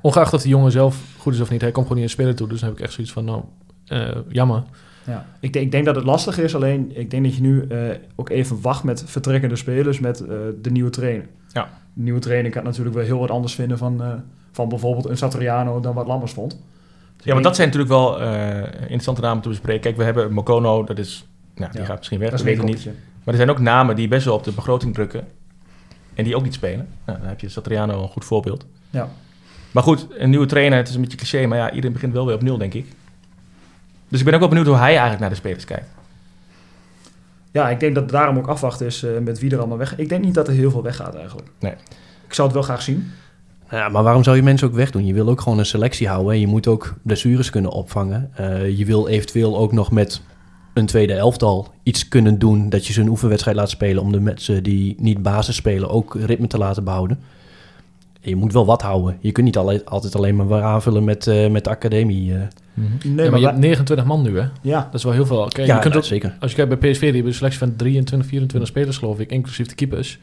Ongeacht of die jongen zelf goed is of niet, hij komt gewoon niet in spelen toe. Dus dan heb ik echt zoiets van, nou, eh, jammer. Ja. Ik, denk, ik denk dat het lastig is, alleen ik denk dat je nu eh, ook even wacht met vertrekkende spelers met eh, de nieuwe trainer. Ja. De nieuwe trainer kan natuurlijk wel heel wat anders vinden van, eh, van bijvoorbeeld een Satriano dan wat Lammers vond. Ja, maar dat zijn natuurlijk wel eh, interessante namen te bespreken. Kijk, we hebben Mokono, dat is, nou, die Ja. gaat misschien weg, Dat weet ik een niet. Maar er zijn ook namen die best wel op de begroting drukken en die ook niet spelen. Nou, dan heb je Satriano een goed voorbeeld. Ja. Maar goed, een nieuwe trainer, het is een beetje cliché, maar ja, iedereen begint wel weer op nul, denk ik. Dus ik ben ook wel benieuwd hoe hij eigenlijk naar de spelers kijkt. Ja, ik denk dat het daarom ook afwachten is eh, met wie er allemaal weg. Ik denk niet dat er heel veel weggaat eigenlijk. Nee. Ik zou het wel graag zien. Ja, maar waarom zou je mensen ook wegdoen? Je wil ook gewoon een selectie houden. En je moet ook blessures kunnen opvangen. Eh, je wil eventueel ook nog met een tweede elftal iets kunnen doen... dat je ze een oefenwedstrijd laat spelen... om de mensen die niet basis spelen ook ritme te laten behouden. En je moet wel wat houden. Je kunt niet altijd alleen maar weer aanvullen met, eh, met de academie. eh. Nee, ja, maar je hebt 29 man nu, hè? ja, Dat is wel heel veel. Kijk, ja, je kunt nou, ook, zeker. als je kijkt bij PSV, die hebben een selectie van 23, 24 spelers, geloof ik, inclusief de keepers.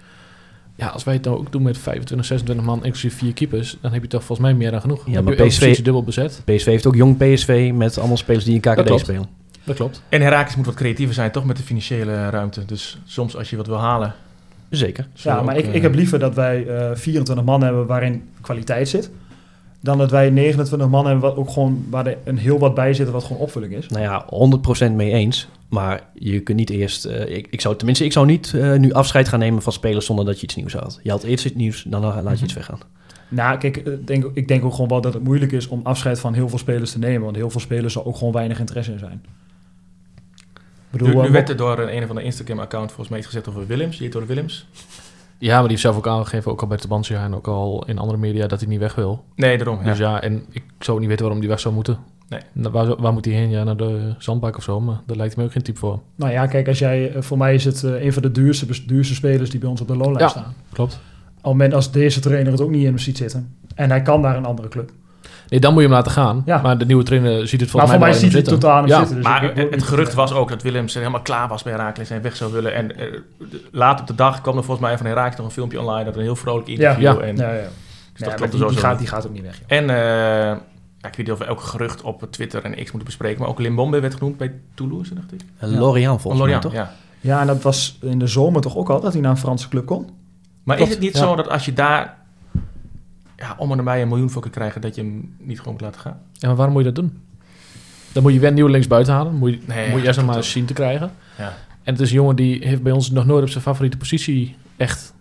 Ja, als wij het nou ook doen met 25, 26 man, inclusief vier keepers, dan heb je toch volgens mij meer dan genoeg. Ja, Dan maar PSV dubbel bezet. PSV heeft ook jong PSV met allemaal spelers die in KKD spelen. Dat klopt. En Herakles moet wat creatiever zijn, toch, met de financiële ruimte. Dus soms als je wat wil halen... Zeker. ja maar ook, ik, eh, ik heb liever dat wij eh 24 man hebben waarin kwaliteit zit. Dan dat wij 29 man hebben wat ook gewoon, waar er een heel wat bij zit wat gewoon opvulling is. Nou ja, 100% mee eens. Maar je kunt niet eerst... eh, ik, ik zou, tenminste, ik zou niet eh, nu afscheid gaan nemen van spelers zonder dat je iets nieuws had. Je had eerst iets nieuws, dan laat je iets weggaan. Nou, kijk, eh, denk, ik denk ook gewoon wel dat het moeilijk is om afscheid van heel veel spelers te nemen. Want heel veel spelers zal ook gewoon weinig interesse in zijn. Nu, bedoel, nu eh, werd er door een, een of andere Instagram-account volgens mij iets gezegd over Willems, Jetor Willems. Ja, maar die heeft zelf ook aangegeven, ook al bij de Tabansia en ook al in andere media, dat hij niet weg wil. Nee, daarom. Ja. Dus ja, en ik zou ook niet weten waarom die weg zou moeten. Nee. Nou, Waar, waar moet hij heen? Ja, naar de zandbak of zo, maar daar lijkt me ook geen type voor. Nou ja, kijk, als jij, eh, voor mij is het eh, een van de duurste, duurste spelers die bij ons op de loonlijst Ja. staan. Klopt. Op het moment als deze trainer het ook niet in ziet zitten. En hij kan naar een andere club. Nee, dan moet je hem laten gaan. Ja. Maar de nieuwe trainer ziet het maar volgens voor mij mij wel ziet hij totaal niet Ja, zitten. Dus maar het, gerucht was ook dat Willems helemaal klaar was bij Herakles en weg zou willen. En de- laat op de dag kwam er volgens mij van Herakles nog een filmpje online. Dat een heel vrolijk Ja, interview. ja, En, ja, ja. dus Ja, dat die, gaat, die gaat ook niet weg. joh. En eh, ja, ik weet niet of we elk gerucht op Twitter en X moeten bespreken. Maar ook Limbombe werd genoemd bij Toulouse, dacht ik. En Lorient volgens mij, toch? ja. Ja, en dat was in de zomer toch ook al dat hij naar een Franse club kon? Maar is het niet ja. zo dat als je daar ja, om en nabij een miljoen voor kunt krijgen, dat je hem niet gewoon moet laten gaan? Ja, maar waarom moet je dat doen? Dan moet je weer een nieuwe links buiten halen. Moet je, Nee, moet je ja, eerst nog maar eens zien te krijgen. Ja. En het is een jongen die heeft bij ons nog nooit op zijn favoriete positie echt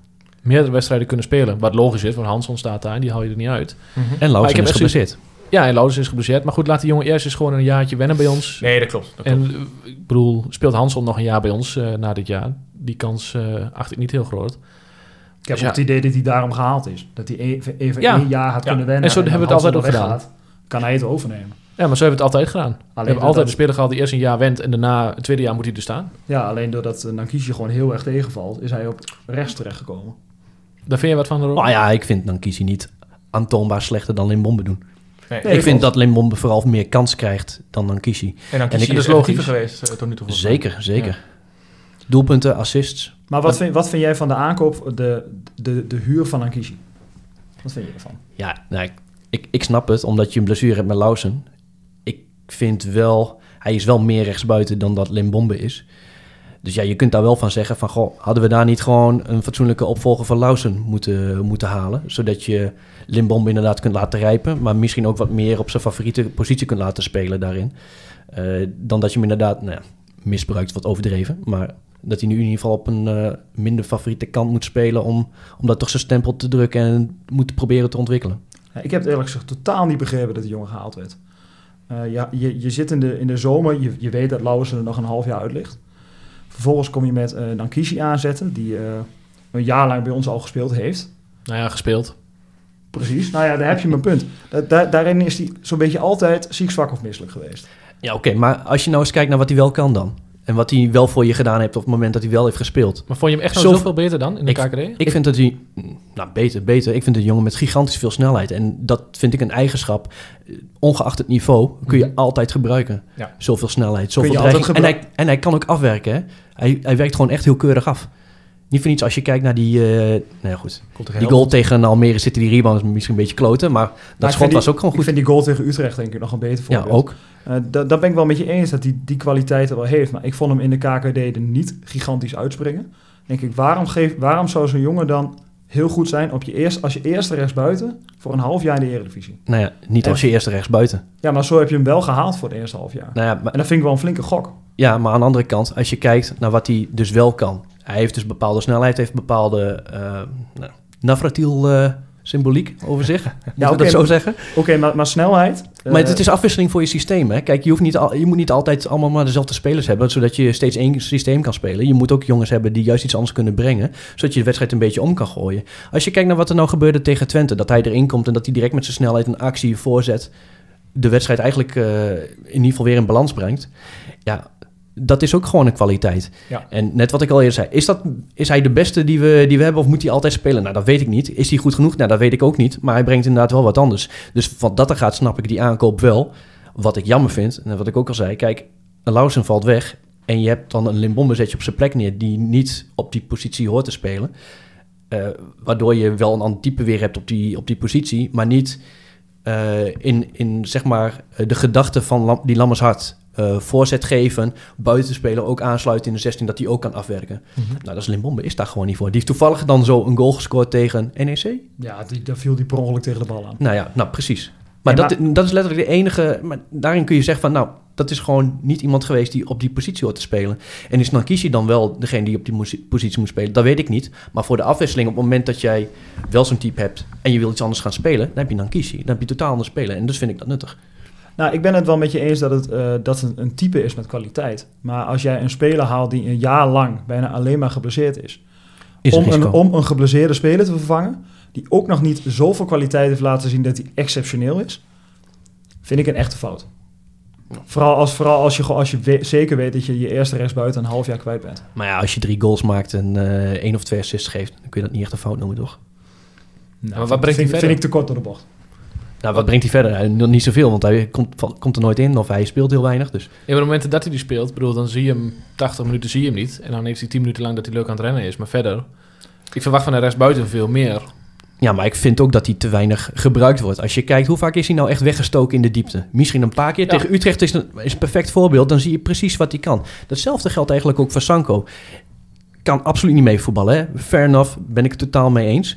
meerdere wedstrijden kunnen spelen. Wat logisch is, want Hanson staat daar en die haal je er niet uit. En ik Lausen heb is echt geblesseerd. Ja, en Louders is geblesseerd. Maar goed, laat die jongen eerst eens gewoon een jaartje wennen bij ons. Nee, dat klopt. Dat klopt. En eh, ik bedoel, speelt Hanson nog een jaar bij ons eh, na dit jaar? Die kans eh acht ik niet heel groot. Ik heb Dus ook het idee dat hij daarom gehaald is. Dat hij even, even Ja. één jaar had Ja. kunnen wennen. En zo hebben we het altijd ook gedaan. Kan hij het overnemen. Ja, maar zo hebben we het altijd gedaan. we hebben altijd een speler gehad die eerst een jaar went en daarna het tweede jaar moet hij er staan. Ja, alleen doordat uh, gewoon heel erg tegenvalt, is hij op rechts terechtgekomen. Daar vind je wat van, Ron? Nou ja, ik vind dan kies hij niet aantoonbaar slechter dan Limbombe doen. Nee. Nee, ik vind dat Limbombe vooral meer kans krijgt dan dan Kishi. En ik- dus is logisch logisch. geweest eh, tot nu toe. Zeker, zeker. Doelpunten, assists. Maar wat vind, wat vind jij van de aankoop, de, de, de huur van Nankisje? Wat vind je ervan? Ja, nou, ik, ik, ik snap het, omdat je een blessure hebt met Lausen. Ik vind wel, hij is wel meer rechtsbuiten dan dat Limbombe is. Dus ja, je kunt daar wel van zeggen van, goh, hadden we daar niet gewoon een fatsoenlijke opvolger van Lausen moeten, moeten halen? Zodat je Limbombe inderdaad kunt laten rijpen, maar misschien ook wat meer op zijn favoriete positie kunt laten spelen daarin. Eh, dan dat je hem inderdaad, nou ja, misbruikt, wat overdreven, maar dat hij nu in ieder geval op een eh, minder favoriete kant moet spelen om, om dat toch zijn stempel te drukken en moet proberen te ontwikkelen. Ja, ik heb het eerlijk gezegd totaal niet begrepen dat die jongen gehaald werd. Eh, ja, je, je zit in de, in de zomer, je, je weet dat Lauwersen er nog een half jaar uit ligt. Vervolgens kom je met eh Nankishi aanzetten, die eh, een jaar lang bij ons al gespeeld heeft. Nou ja, gespeeld. Precies, nou ja, daar heb je mijn punt. Da- da- daarin is hij zo'n beetje altijd ziek, zwak of misselijk geweest. Ja, oké, maar als je nou eens kijkt naar wat hij wel kan dan. En wat hij wel voor je gedaan heeft op het moment dat hij wel heeft gespeeld. Maar vond je hem echt nou Zo- zoveel beter dan in de Ik- KKD? Ik vind dat hij, nou beter, beter. Ik vind een jongen met gigantisch veel snelheid. En dat vind ik een eigenschap. Ongeacht het niveau kun je Mhm. altijd gebruiken. Ja. Zoveel snelheid, zoveel dreiging. En hij, en hij kan ook afwerken. Hè? Hij, hij werkt gewoon echt heel keurig af. Niet voor niets als je kijkt naar die, eh nou ja, goed, die goal tegen Almere City, die rebound is misschien een beetje kloten. Maar dat ik schot was die- ook gewoon Ik goed. vind die goal tegen Utrecht denk ik nog een beter Ja, voorbeeld. ook. Eh, da- daar ben ik wel met je eens dat hij die kwaliteiten wel heeft. Maar ik vond hem in de KKD er niet gigantisch uitspringen. Denk ik, waarom, geef, waarom zou zo'n jongen dan heel goed zijn op je eerst, als je eerste rechtsbuiten voor een half jaar in de Eredivisie. Nou ja, niet En- als je eerste rechts buiten. Ja, maar zo heb je hem wel gehaald voor het eerste half jaar. Nou ja, maar, En dat vind ik wel een flinke gok. ja, maar aan de andere kant, als je kijkt naar wat hij dus wel kan. Hij heeft dus bepaalde snelheid, heeft bepaalde uh, nou, navratiel eh, symboliek over zich. We oké, dat zo zeggen? Oké, maar, maar snelheid... eh, Maar het is afwisseling voor je systeem. Hè? Kijk, je, hoeft niet al, je moet niet altijd allemaal maar dezelfde spelers hebben, zodat je steeds één systeem kan spelen. Je moet ook jongens hebben die juist iets anders kunnen brengen, zodat je de wedstrijd een beetje om kan gooien. Als je kijkt naar wat er nou gebeurde tegen Twente, dat hij erin komt en dat hij direct met zijn snelheid een actie voorzet, de wedstrijd eigenlijk eh, in ieder geval weer in balans brengt. Ja, dat is ook gewoon een kwaliteit. Ja. En net wat ik al eerder zei, is, dat, is hij de beste die we, die we hebben of moet hij altijd spelen? Nou, dat weet ik niet. Is hij goed genoeg? Nou, dat weet ik ook niet. Maar hij brengt inderdaad wel wat anders. Dus wat dat er gaat, snap ik die aankoop wel. Wat ik jammer vind, en wat ik ook al zei, kijk, Lausen valt weg en je hebt dan een Limbombe zet je op zijn plek neer die niet op die positie hoort te spelen. Eh, waardoor je wel een ander type weer hebt op die, op die positie, maar niet eh, in, in zeg maar de gedachte van Lam- die Lammershart eh voorzet geven, buitenspeler ook aansluiten in de 16, dat hij ook kan afwerken. Nou, dat is Limbombe, is daar gewoon niet voor. Die heeft toevallig dan zo een goal gescoord tegen NEC. Ja, die, daar viel die per ongeluk tegen de bal aan. Nou ja, nou precies. Maar, Nee, dat, dat is letterlijk de enige. Maar daarin kun je zeggen van, nou, dat is gewoon niet iemand geweest die op die positie hoort te spelen. En is Nankishi dan wel degene die op die positie moet spelen? Dat weet ik niet. Maar voor de afwisseling, op het moment dat jij wel zo'n type hebt en je wil iets anders gaan spelen, dan heb je Nankishi. Dan heb je totaal anders spelen. En dus vind ik dat nuttig. Nou, ik ben het wel met je eens dat het, eh, dat het een type is met kwaliteit. Maar als jij een speler haalt die een jaar lang bijna alleen maar geblesseerd is... Is om, een een, om een geblesseerde speler te vervangen... die ook nog niet zoveel kwaliteit heeft laten zien dat hij exceptioneel is... vind ik een echte fout. Vooral als, vooral als je, als je we- zeker weet dat je je eerste rechtsbuiten een half jaar kwijt bent. Maar ja, als je drie goals maakt en eh één of twee assists geeft, dan kun je dat niet echt een fout noemen, toch? Nou, maar wat brengt hij vind, verder? vind ik te kort door de bocht. Nou, wat brengt hij verder? Eh, nog niet zoveel, want hij komt, komt er nooit in of hij speelt heel weinig. Dus Ja, maar op het moment dat hij die speelt, bedoel, dan zie je hem 80 minuten zie je hem niet. En dan heeft hij 10 minuten lang dat hij leuk aan het rennen is. Maar verder, ik verwacht van de rechtsbuiten veel meer. Ja, maar ik vind ook dat hij te weinig gebruikt wordt. Als je kijkt, hoe vaak is hij nou echt weggestoken in de diepte? Misschien een paar keer. Ja. Tegen Utrecht is een, is een perfect voorbeeld. Dan zie je precies wat hij kan. Datzelfde geldt eigenlijk ook voor Sanko. Kan absoluut niet mee voetballen. Hè? Fair enough, ben ik het totaal mee eens.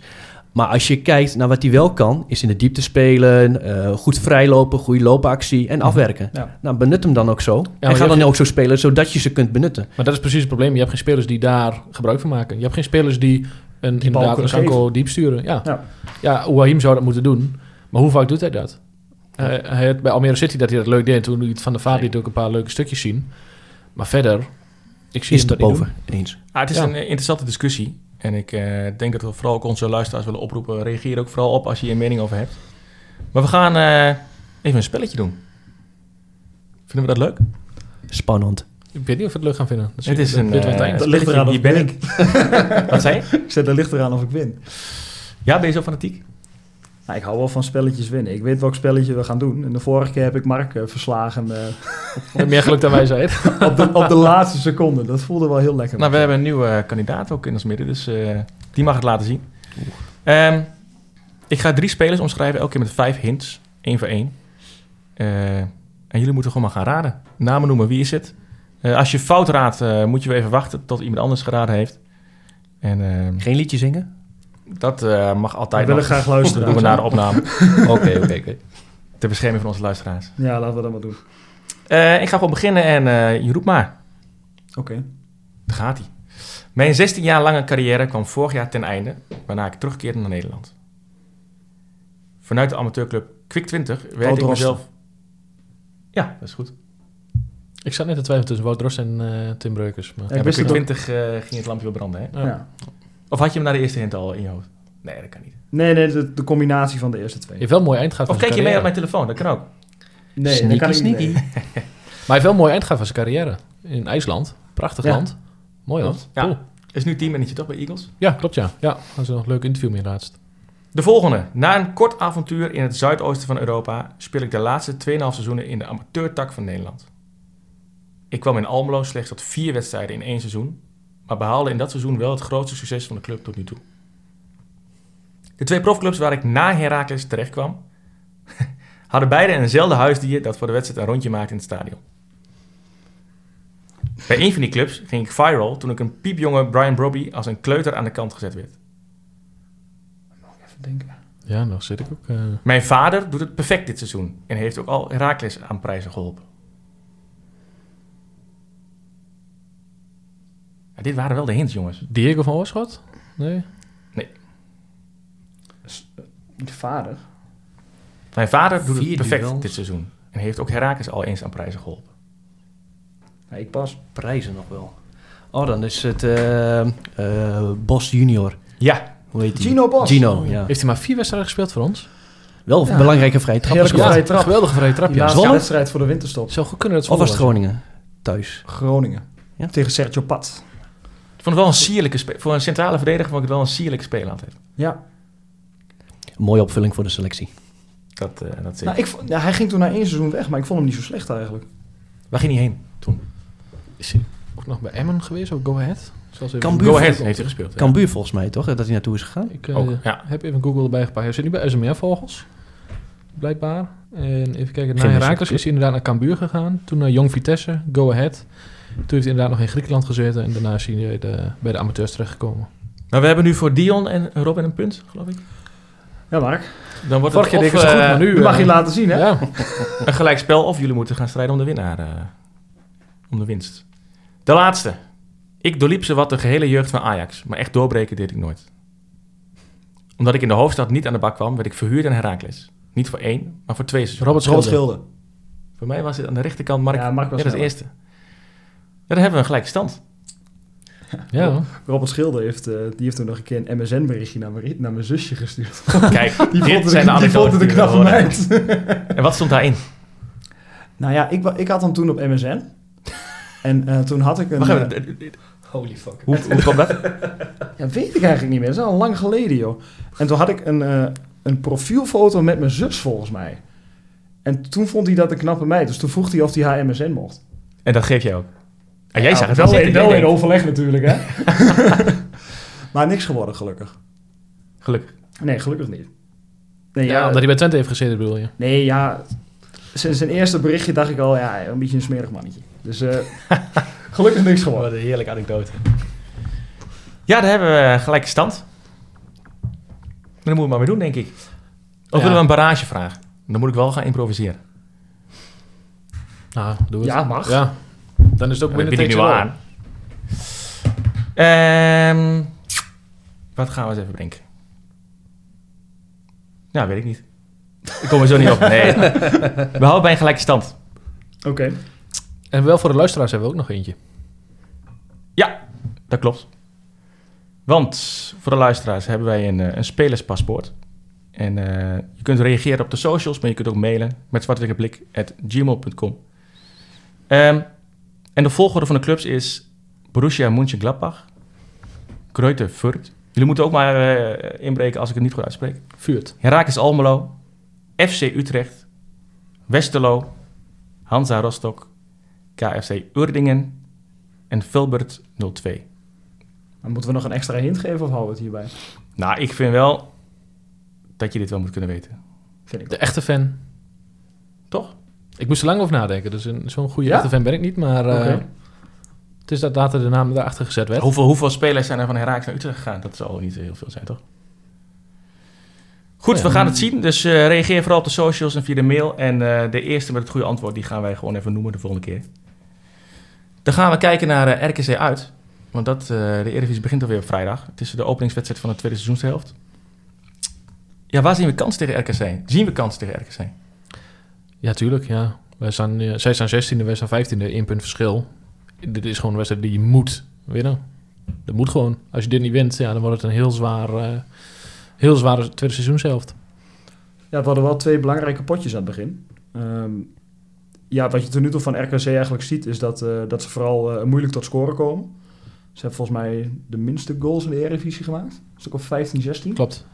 Maar als je kijkt naar wat hij wel kan, is in de diepte spelen, eh, goed vrijlopen, goede loopactie en afwerken. Ja. Nou, benut hem dan ook zo. maar en ga dan ook zo spelen, zodat je ze kunt benutten. Maar dat is precies het probleem. Je hebt geen spelers die daar gebruik van maken. Je hebt geen spelers die een, inderdaad een Sanko diep sturen. Ja. Ja. ja, zou dat moeten doen. Maar hoe vaak doet hij dat? Eh, hij had bij Almere City dat hij dat leuk deed. Toen liet Van de Vaart liet ook een paar leuke stukjes zien. Maar verder, ik zie Is hem het boven eens. Ah, het is Ja. een eh, interessante discussie. En ik eh, denk dat we vooral ook onze luisteraars willen oproepen. Reageer ook vooral op als je hier een mening over hebt. Maar we gaan eh, even een spelletje doen. Vinden we dat leuk? Spannend. Ik weet niet of we het leuk gaan vinden. Dat Het is een, eh, eind. Dat ligt spelletje, eraan ik ben win. ik. Wat zei je? Ik zeg, dat ligt eraan of ik win. Ja, ben je zo fanatiek? Nou, ik hou wel van spelletjes winnen. Ik weet welk spelletje we gaan doen. En de vorige keer heb ik Mark eh, verslagen eh, Je hebt meer geluk dan wij zijn. op, de, op de laatste seconde. Dat voelde wel heel lekker. Nou, we hebben een nieuwe eh, kandidaat ook in ons midden, dus eh, die mag het laten zien. Ehm, ik ga drie spelers omschrijven, elke keer met vijf hints, één voor één. Eh, en jullie moeten gewoon maar gaan raden. Namen noemen, wie is het? Eh, als je fout raadt, eh, moet je weer even wachten tot iemand anders geraden heeft. En ehm, Geen liedje zingen? Dat eh, mag we altijd willen nog. graag luisteren. Dat doen we na de opname. Oké, oké, oké. Ter bescherming van onze luisteraars. Ja, laten we dat maar doen. Eh, ik ga gewoon beginnen en eh, je roept maar. Oké. Daar gaat hij. Mijn 16 jaar lange carrière kwam vorig jaar ten einde, waarna ik terugkeerde naar Nederland. Vanuit de amateurclub Quick 20 werd Wout ik Drosten. mezelf... Ja, dat is goed. Ik zat net te twijfelen tussen Wout Drost en eh, Tim Breukers. Maar... Ja, Ja, ik bij wist Quick het ook. 20 eh, ging het lampje wel branden, hè? Ja. Ja. Of had je hem naar de eerste hint al in je hoofd? Nee, dat kan niet. Nee, nee, de, de combinatie van de eerste Je twee. heeft wel een mooi eind gehad Of kijk je mee op mijn telefoon? Dat kan ook. Nee, dat kan ik Sneaky, sneaky. nee. Maar hij heeft wel een mooi eind gehad van zijn carrière. In IJsland. Prachtig Ja. land. Mooi hoor. Ja. Cool. Is nu teammanager toch bij Eagles? Ja, klopt ja. Ja, dat is een leuk interview mee laatst. De volgende. Na een kort avontuur in het zuidoosten van Europa speel ik de laatste 2,5 seizoenen in de amateurtak van Nederland. Ik kwam in Almelo slechts tot vier wedstrijden in één seizoen, maar behaalde in dat seizoen wel het grootste succes van de club tot nu toe. De twee profclubs waar ik na Heracles terecht kwam, hadden beide eenzelfde huisdier dat voor de wedstrijd een rondje maakte in het stadion. Bij een van die clubs ging ik viral toen ik een piepjonge Brian Brobby als een kleuter aan de kant gezet werd. denken. Ja, nog zit ik ook. eh, Mijn vader doet het perfect dit seizoen. En heeft ook al Herakles aan prijzen geholpen. Ja, dit waren wel de hints, jongens. Diego van Oorschot? Nee? De vader. Mijn vader doet het Vier perfect duels. dit seizoen. En heeft ook Herakles al eens aan prijzen geholpen. Nee, ik pas. Prijzen nog wel. Oh, dan is het eh, eh, Bos Junior. Ja, Hoe heet die? Gino Bos. Gino, ja. Heeft hij maar vier wedstrijden gespeeld voor ons? Wel een Ja. belangrijke vrije trap. Heerlijke gescoord. vrije trap. Geweldige vrije trap, Die ja. laatste Zwolle? wedstrijd voor de winterstop. Zou goed kunnen dat Of was het Groningen? Thuis. Groningen. Ja? Tegen Sergio Pat. Ik vond het wel een sierlijke Voor een centrale verdediger vond ik het wel een sierlijke speler altijd. Ja. Een mooie opvulling voor de selectie. Dat, eh dat zeker. Nou, ik, vond- ja, hij ging toen na één seizoen weg, maar ik vond hem niet zo slecht eigenlijk. Waar ging hij heen toen? Is hij ook nog bij Emmen geweest? Of Go Ahead? Zoals even Cambuur Go Buur- Ahead heeft hij gespeeld. ja. Cambuur volgens mij, toch? Dat hij naartoe is gegaan. Ik eh, Ook, ja. heb even Google erbij gepakt. Hij zit nu bij SMR Vogels. Blijkbaar. En even kijken. Na Geen Herakles is hij inderdaad naar Cambuur gegaan. Toen naar Jong Vitesse. Go Ahead. Toen heeft hij inderdaad nog in Griekenland gezeten. En daarna is hij bij de, bij de amateurs terechtgekomen. Maar we hebben nu voor Dion en Robin een punt, geloof ik. Ja, Mark. Dan wordt Vorige het keer of, het eh, goed, maar nu... Nu mag eh, je laten zien, hè? Ja. een gelijkspel of jullie moeten gaan strijden om de winnaar. eh, om de winst. De laatste. Ik doorliep ze wat de gehele jeugd van Ajax. Maar echt doorbreken deed ik nooit. Omdat ik in de hoofdstad niet aan de bak kwam, werd ik verhuurd aan Herakles. Niet voor één, maar voor twee seizoenen. Robert Schilder. Voor mij was het aan de rechterkant Mark. Ja, Mark was ja, dat is de sneller. eerste. Ja, dan hebben we een gelijke stand. Ja, hoor. Robert Schilder heeft, eh, die heeft toen nog een keer een MSN-berichtje naar, mijn- naar mijn zusje gestuurd. Kijk, Die dit vond het, zijn de die vond het een knappe meid. En wat stond daarin? nou ja, ik, ik had hem toen op MSN. En eh, toen had ik een... Wacht eh, even, Holy fuck. hoe, hoe kwam dat? Ja, weet ik eigenlijk niet meer. Dat is al lang geleden, joh. En toen had ik een, eh, een profielfoto met mijn zus, volgens mij. En toen vond hij dat een knappe meid. Dus toen vroeg hij of hij haar MSN mocht. En dat geef jij ook. En jij Ja, zag het wel, wel in, zitten. wel in overleg natuurlijk, hè. maar niks geworden, gelukkig. Gelukkig. Nee, gelukkig niet. Nee, Ja, ja, omdat hij bij Twente heeft gezeten, bedoel je? nee, ja... Sinds zijn eerste berichtje dacht ik al, ja, een beetje een smerig mannetje. Dus eh, gelukkig niks geworden. Wat een heerlijke anekdote. Ja, daar hebben we gelijke stand. Dan moeten we maar weer doen, denk ik. Of Ja. willen we een barrage vragen? Dan moet ik wel gaan improviseren. Nou, doe het. Ja, mag. Ja. Dan is het ook nu takes it all. aan. Ehm, wat gaan we eens even bedenken? Ja, weet ik niet. Ik kom er zo niet op. Nee. We houden bij een gelijke stand. Oké. En wel voor de luisteraars hebben we ook nog eentje. Ja, dat klopt. Want voor de luisteraars hebben wij een, eh, een spelerspaspoort. En eh, je kunt reageren op de socials, maar je kunt ook mailen met zwartwitteblik.gmail.com. Ehm en de volgorde van de clubs is Borussia Mönchengladbach, Greuther Fürth. Jullie moeten ook maar eh, inbreken als ik het niet goed uitspreek. Vuurt. Heracles Almelo, FC Utrecht, Westerlo, Hansa Rostock, KFC Urdingen en Filbert 02. Maar moeten we nog een extra hint geven of houden we het hierbij? Nou, ik vind wel dat je dit wel moet kunnen weten. Vind ik De echte fan. Toch? Ik moest er lang over nadenken. Dus zo'n goede Ja? echte fan ben ik niet. Maar eh, het is dat later de naam erachter gezet werd. Hoeveel, hoeveel spelers zijn er van Heracles naar Utrecht gegaan? Dat zal niet heel veel zijn, toch? Goed, Ja. we gaan het zien. Dus eh, reageer vooral op de socials en via de mail. En eh, de eerste met het goede antwoord, die gaan wij gewoon even noemen de volgende keer. Dan gaan we kijken naar RKC uit. Want dat, de Eredivisie begint alweer op vrijdag. Het is de openingswedstrijd van de tweede seizoenshelft. Ja, waar zien we kans tegen RKC? Zien we kans tegen RKC? Ja, tuurlijk. Ja. Wij staan, eh, zij staan 16e, wij staan 15e. één punt verschil. Dit is gewoon een wedstrijd die je moet winnen. Dat moet gewoon. Als je dit niet wint, ja, dan wordt het een heel zwaar, eh, heel zware tweede seizoenshelft. Ja, we hadden wel twee belangrijke potjes aan het begin. Ehm, ja, wat je tot nu toe van RKC eigenlijk ziet, is dat, eh, dat ze vooral moeilijk tot scoren komen. Ze hebben volgens mij de minste goals in de Eredivisie gemaakt. Een stuk of 15, 16. Klopt.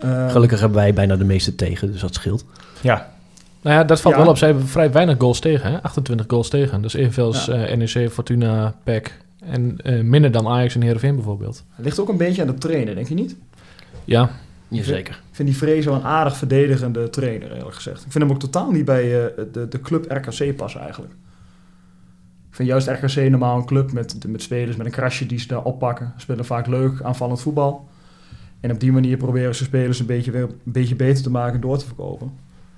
Ehm, Gelukkig hebben wij bijna de meeste tegen, dus dat scheelt. Ja, Nou ja, dat valt Ja. wel op. Zij hebben vrij weinig goals tegen. Hè? 28 goals tegen. Dus evenveel als Ja. eh, NEC, Fortuna, PEC. En eh, minder dan Ajax en Heerenveen bijvoorbeeld. Het ligt ook een beetje aan de trainer, denk je niet? Ja, Jazeker. Ik vind die Vrees wel een aardig verdedigende trainer, eerlijk gezegd. Ik vind hem ook totaal niet bij eh, de, de club RKC passen, eigenlijk. Ik vind juist RKC normaal een club met, met spelers met een krasje die ze daar oppakken. Spelen vaak leuk, aanvallend voetbal. En op die manier proberen ze spelers een beetje, weer, een beetje beter te maken door te verkopen.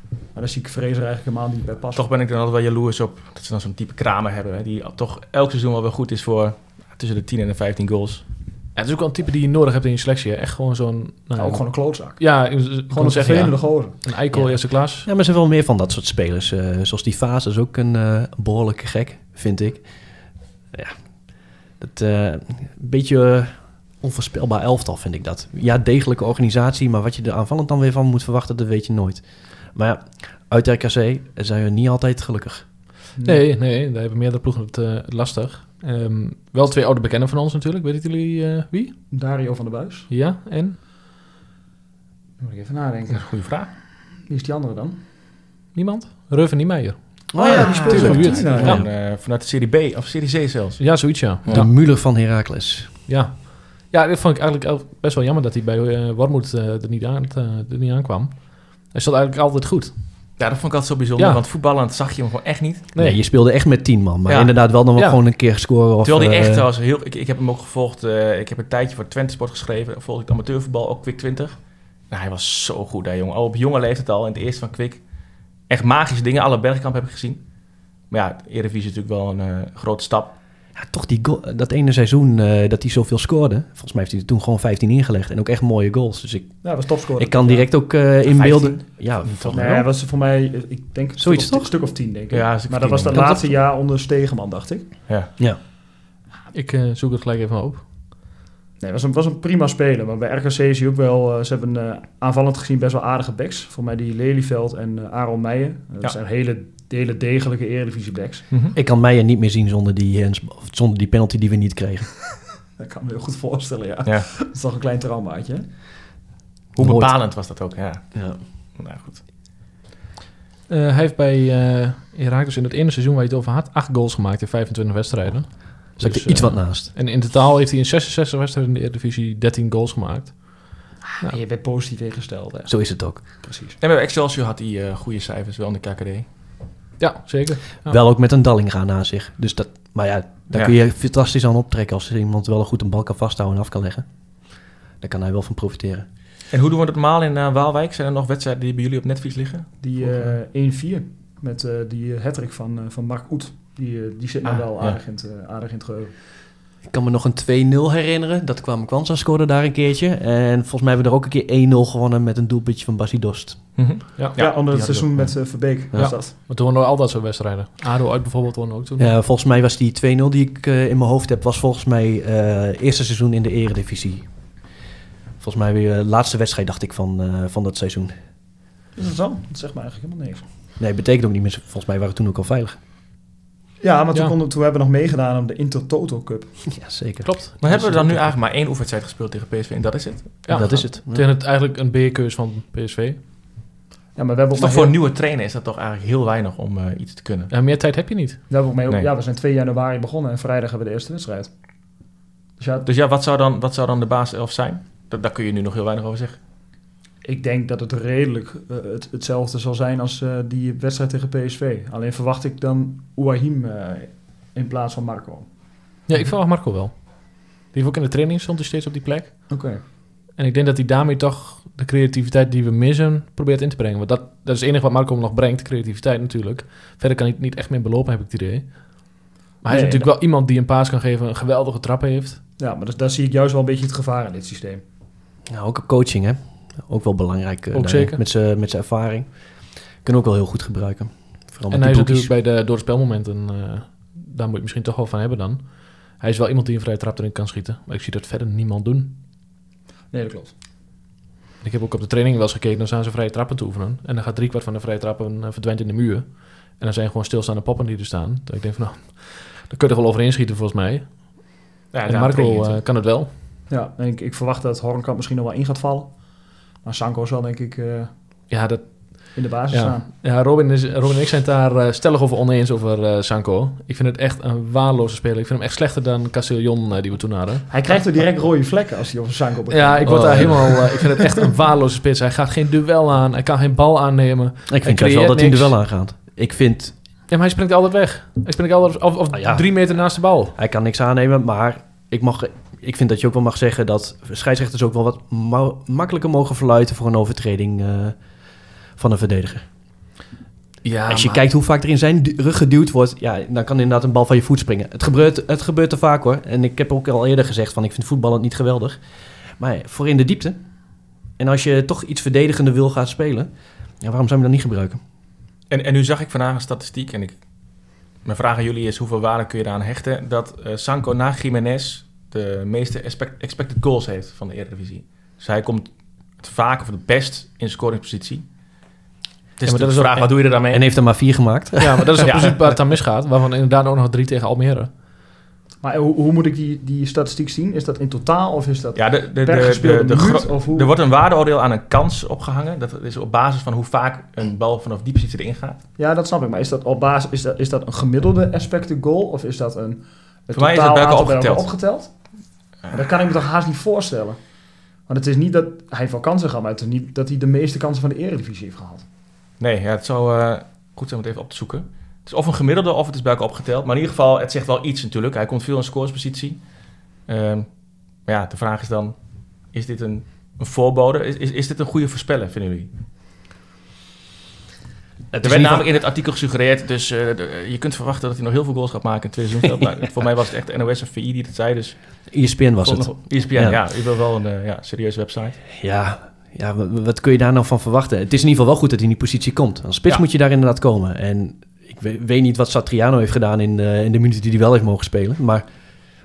Maar daar zie ik Fraser eigenlijk helemaal niet bij passen. Toch ben ik dan altijd wel jaloers op dat ze dan zo'n type kramer hebben. Hè, die toch elk seizoen wel weer goed is voor tussen de 10 en de 15 goals. Ja, het is ook wel een type die je nodig hebt in je selectie. hè. Echt gewoon zo'n... nou, ook gewoon een klootzak. Ja, Gewoon een zeggen, vervelende ja, gozer. een eikel Ja. eerste klas. Ja, maar er zijn wel meer van dat soort spelers. eh, zoals die fase is ook een eh, behoorlijke gek, vind ik. Ja, dat eh, een beetje onvoorspelbaar elftal vind ik dat. Ja, degelijke organisatie, maar wat je er aanvallend dan weer van moet verwachten, dat weet je nooit. Maar ja, uit RKC zijn we niet altijd gelukkig. Nee, nee, daar hebben meerdere ploegen het eh, lastig. Ehm, wel twee oude bekenden van ons natuurlijk. Weten jullie eh, wie? Dario van der Buis. Ja, en? Moet ik even nadenken. Goeie vraag. Wie is die andere dan? Niemand? Reuven Niemeyer. Oh ja, die speelt speelt. Ja. Gewoon, eh, vanuit de Serie B of Serie C zelfs. Ja, zoiets ja. De Ja, Muller van Heracles. ja. Ja dit vond ik eigenlijk best wel jammer dat hij bij eh Warmoed eh, er, niet aan, eh, er niet aankwam. Hij stond eigenlijk altijd goed. Ja, dat vond ik altijd zo bijzonder. Ja. Want voetballend zag je hem gewoon echt niet. Nee. je speelde echt met tien man. Maar Ja. inderdaad wel Ja. gewoon een keer scoren. Of, Terwijl hij echt was heel... Ik, ik heb hem ook gevolgd. eh, ik heb een tijdje voor Twente Sport geschreven. Volgde ik amateurvoetbal, ook Quick 20. Nou, hij was zo goed, hè, jongen. Al op jonge leeftijd al, in het eerste van Quick. Echt magische dingen. Alle bergkamp heb ik gezien. Maar ja, Eredivisie is natuurlijk wel een eh, grote stap. Ja, toch die goal- dat ene seizoen eh, dat hij zoveel scoorde. Volgens mij heeft hij er toen gewoon 15 ingelegd. En ook echt mooie goals. Dus ik, Ja, was topscorer. ik kan direct ook eh inbeelden. Ja, Toch Nee, wel? hij was voor mij, eh, ik denk, een Zoiets, stuk of, toch? stuk of tien, denk ik. Ja, maar dat was ja. laatste jaar onder Stegeman, dacht ik. Ja. ja. Ik eh, zoek het gelijk even op. Nee, het was een, was een prima speler. Maar bij RKC zie je ook wel... ze hebben eh, aanvallend gezien best wel aardige backs. Voor mij die Lelyveld en eh, Aaron Meijer. Dat Ja. zijn hele, hele degelijke Eredivisie backs. Mhm. Ik kan Meijer niet meer zien zonder die, hands- of zonder die penalty die we niet kregen. Dat kan me heel goed voorstellen, ja. Ja. Dat is toch een klein traumaatje? Hoe Nooit. bepalend was dat ook, ja. Ja. Nou goed. Eh, hij heeft bij eh Heracles in het ene seizoen waar je het over had... acht goals gemaakt in 25 wedstrijden. Dus ik er iets eh, wat naast. En in totaal heeft hij in 66 wedstrijden in de Eredivisie 13 goals gemaakt. En je bent positief ingesteld, hè? Zo is het ook. Precies. En bij Excelsior had hij eh, goede cijfers wel in de KKD. Ja, zeker. Ja. Wel ook met een Dallinga na zich. Dus dat, maar ja, daar Ja. kun je fantastisch aan optrekken als iemand wel goed een bal kan vasthouden en af kan leggen. Daar kan hij wel van profiteren. En hoe doen we het normaal in eh, Waalwijk? Zijn er nog wedstrijden die bij jullie op netvlies liggen? Die eh 1-4 met eh, die hattrick van, eh, van Mark Oet. Die, eh, die zit me Ah, wel ja. aardig, in het, eh, aardig in het geheugen. Ik kan me nog een 2-0 herinneren. Dat kwam Kwanza scoorde daar een keertje. En volgens mij hebben we er ook een keer 1-0 gewonnen met een doelpuntje van Bassi Dost. Ja. Ja, Ja, onder het seizoen met eh, Verbeek Ja. was dat. Maar toen wonnen we al dat soort wedstrijden. ADO uit bijvoorbeeld wonnen ook toen. Ja, volgens mij was die 2-0 die ik eh, in mijn hoofd heb, was volgens mij eh eerste seizoen in de eredivisie. Volgens mij weer de laatste wedstrijd, dacht ik, van, eh, van dat seizoen. Is dat zo? Dat zegt me eigenlijk helemaal niks. Nee, betekent ook niet meer. Volgens mij waren we toen ook al veilig. Ja, maar toen, Ja. konden, toen hebben we nog meegedaan op de Intertoto Cup. Ja, zeker. Klopt. Maar hebben we dan nu eigenlijk maar één oefenwedstrijd gespeeld tegen PSV en dat is het? Ja, dat is het. Tegen het eigenlijk een B-keus van PSV. Ja, maar we hebben Dus toch voor een nieuwe trainer is dat toch eigenlijk heel weinig om eh, iets te kunnen. Ja, meer tijd heb je niet. we, hebben ook mee, Nee. ja, we zijn 2 januari begonnen en vrijdag hebben we de eerste wedstrijd. Dus ja, Dus ja, wat zou dan, wat zou dan de basiself zijn? Dat, daar kun je nu nog heel weinig over zeggen. Ik denk dat het redelijk eh, het, hetzelfde zal zijn als eh, die wedstrijd tegen PSV. Alleen verwacht ik dan Ouahim eh, in plaats van Marco. Ja, ik verwacht Marco wel. Die heeft ook in de training stond hij steeds op die plek. Oké. En ik denk dat hij daarmee toch de creativiteit die we missen probeert in te brengen. Want dat, dat is het enige wat Marco nog brengt, creativiteit natuurlijk. Verder kan hij het niet echt meer belopen, heb ik het idee. Maar hij is natuurlijk wel iemand die een paas kan geven, een geweldige trap heeft. Ja, maar daar zie ik juist wel een beetje het gevaar in dit systeem. Nou, ook op coaching, hè. Ook wel belangrijk. eh, Ook daarin. zeker. Met zijn met zijn ervaring. Kunnen ook wel heel goed gebruiken. Vooral En met hij is natuurlijk bij de door de spelmomenten, eh, daar moet je misschien toch wel van hebben dan. Hij is wel iemand die een vrije trap erin kan schieten. Maar ik zie dat verder niemand doen. Nee, dat klopt. Ik heb ook op de training wel eens gekeken, dan staan ze vrije trappen te oefenen. En dan gaat driekwart van de vrije trappen eh, verdwijnt in de muur. En dan zijn gewoon stilstaande poppen die er staan. Dat ik denk van, nou, daar kun je er wel overheen schieten volgens mij. Ja, en Marco kan het wel. Ja, en ik, ik verwacht dat Hornkamp misschien nog wel in gaat vallen. Maar Sanko zal denk ik eh, Ja, dat, in de basis ja. staan. ja Robin, is, Robin en ik zijn het daar eh, stellig over oneens over eh, Sanko. Ik vind het echt een waardeloze speler. Ik vind hem echt slechter dan Castillon die we toen hadden. Hij krijgt er direct rode vlekken als hij over Sanko begint. Ja, ik word Oh, daar ja. helemaal... ik vind het echt een waardeloze spits. Hij gaat geen duel aan. Hij kan geen bal aannemen. Ik vind juist creëert wel dat hij er niks. wel aan gaat. Ik vind, Ja, maar hij springt altijd weg. Hij springt altijd of, of Ah, ja. drie meter naast de bal. hij kan niks aannemen, maar ik mag ik vind dat je ook wel mag zeggen dat scheidsrechters ook wel wat ma- makkelijker mogen verluiten voor een overtreding eh, van een verdediger. Ja, Als je maar- kijkt hoe vaak er in zijn rug geduwd wordt, ja, dan kan inderdaad een bal van je voet springen. Het gebeurt, het gebeurt te vaak hoor. En ik heb ook al eerder gezegd van ik vind voetballen niet geweldig. Maar voor in de diepte. En als je toch iets verdedigender wil gaan spelen, ja, waarom zou je dan niet gebruiken? En, en nu zag ik vandaag een statistiek en ik, mijn vraag aan jullie is hoeveel waarde kun je eraan hechten dat eh, Sanko na Jiménez de meeste expect- expected goals heeft van de Eredivisie. Dus hij komt het vaak of het best in scoringspositie. Het is maar de dat is vraag, wat doe je er dan mee? En heeft er maar vier gemaakt. Ja, maar dat is Ja. precies waar het aan misgaat. Waarvan inderdaad ook nog drie tegen Almere. Maar hoe, hoe moet ik die, die statistiek zien? Is dat in totaal of is dat ja, de, de, de, per de, gespeelde de minuut? gro- of hoe? er wordt een waardeoordeel aan een kans opgehangen. Dat is op basis van hoe vaak een bal vanaf die positie erin gaat. Ja, dat snap ik. Maar is dat op basis is dat, is dat een gemiddelde expected goal of is dat een het Voor mij is totaal het bij elkaar aantal bij opgeteld. Opgeteld? Dat kan ik me toch haast niet voorstellen. Want het is niet dat hij heeft wel kansen gehad, maar het is niet dat hij de meeste kansen van de Eredivisie heeft gehad. Nee, ja, het zou eh, goed zijn om het even op te zoeken. Het is of een gemiddelde of het is bij elkaar opgeteld. Maar in ieder geval, het zegt wel iets natuurlijk. Hij komt veel in scorespositie. Ehm, maar ja, de vraag is dan, is dit een, een voorbode? Is, is, is dit een goede voorspeller, vinden jullie? Er werd namelijk in het artikel gesuggereerd, dus eh, de- je kunt verwachten dat hij nog heel veel goals gaat maken in het tweede seizoen. nou, voor mij was het echt NOS en VI die het zei, dus... ESPN was het. nog- ESPN, Ja. ja. je wil wel een eh, ja, serieuze website. Ja, ja wa- wat kun je daar nou van verwachten? Het is in ieder geval wel goed dat hij in die positie komt. Als spits Ja. moet je daar inderdaad komen. En ik weet, weet niet wat Satriano heeft gedaan in, eh, in de minuten die hij wel heeft mogen spelen. Maar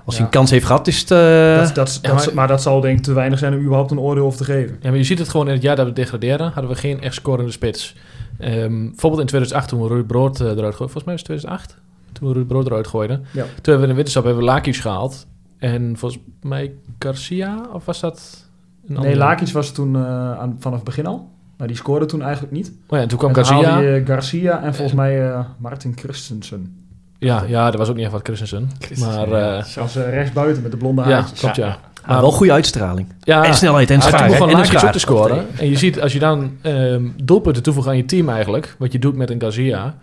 als hij Ja. een kans heeft gehad, is het... eh, dat, dat, ja, dat- maar- maar, dat zal denk ik te weinig zijn om überhaupt een oordeel over te geven. Ja, maar je ziet het gewoon in het jaar dat we degraderen, hadden we geen echt scorende spits. Ehm, bijvoorbeeld in 2008 toen we Ruud Brood eh, eruit gooiden. Volgens mij was het 2008. Toen we Ruud Brood eruit gooiden. Ja. Toen hebben we in de winterstap hebben we Lakic gehaald. En volgens mij Garcia, of was dat een Nee, andere? Lakic was toen eh, aan, vanaf het begin al. Maar die scoorde toen eigenlijk niet. Oh ja, en toen kwam En Garcia. haalde je Garcia en volgens mij eh, Martin Christensen. Ja, ja, dat was ook niet echt wat Christensen. Maar eh, Zoals uh, rechtsbuiten met de blonde ja, haartjes. klopt ja. Maar Ah, wel goede uitstraling. ja, en snelheid en schaar. En te scoren. En je ziet, als je dan ehm, doelpunten toevoegt aan je team eigenlijk, wat je doet met een Garcia,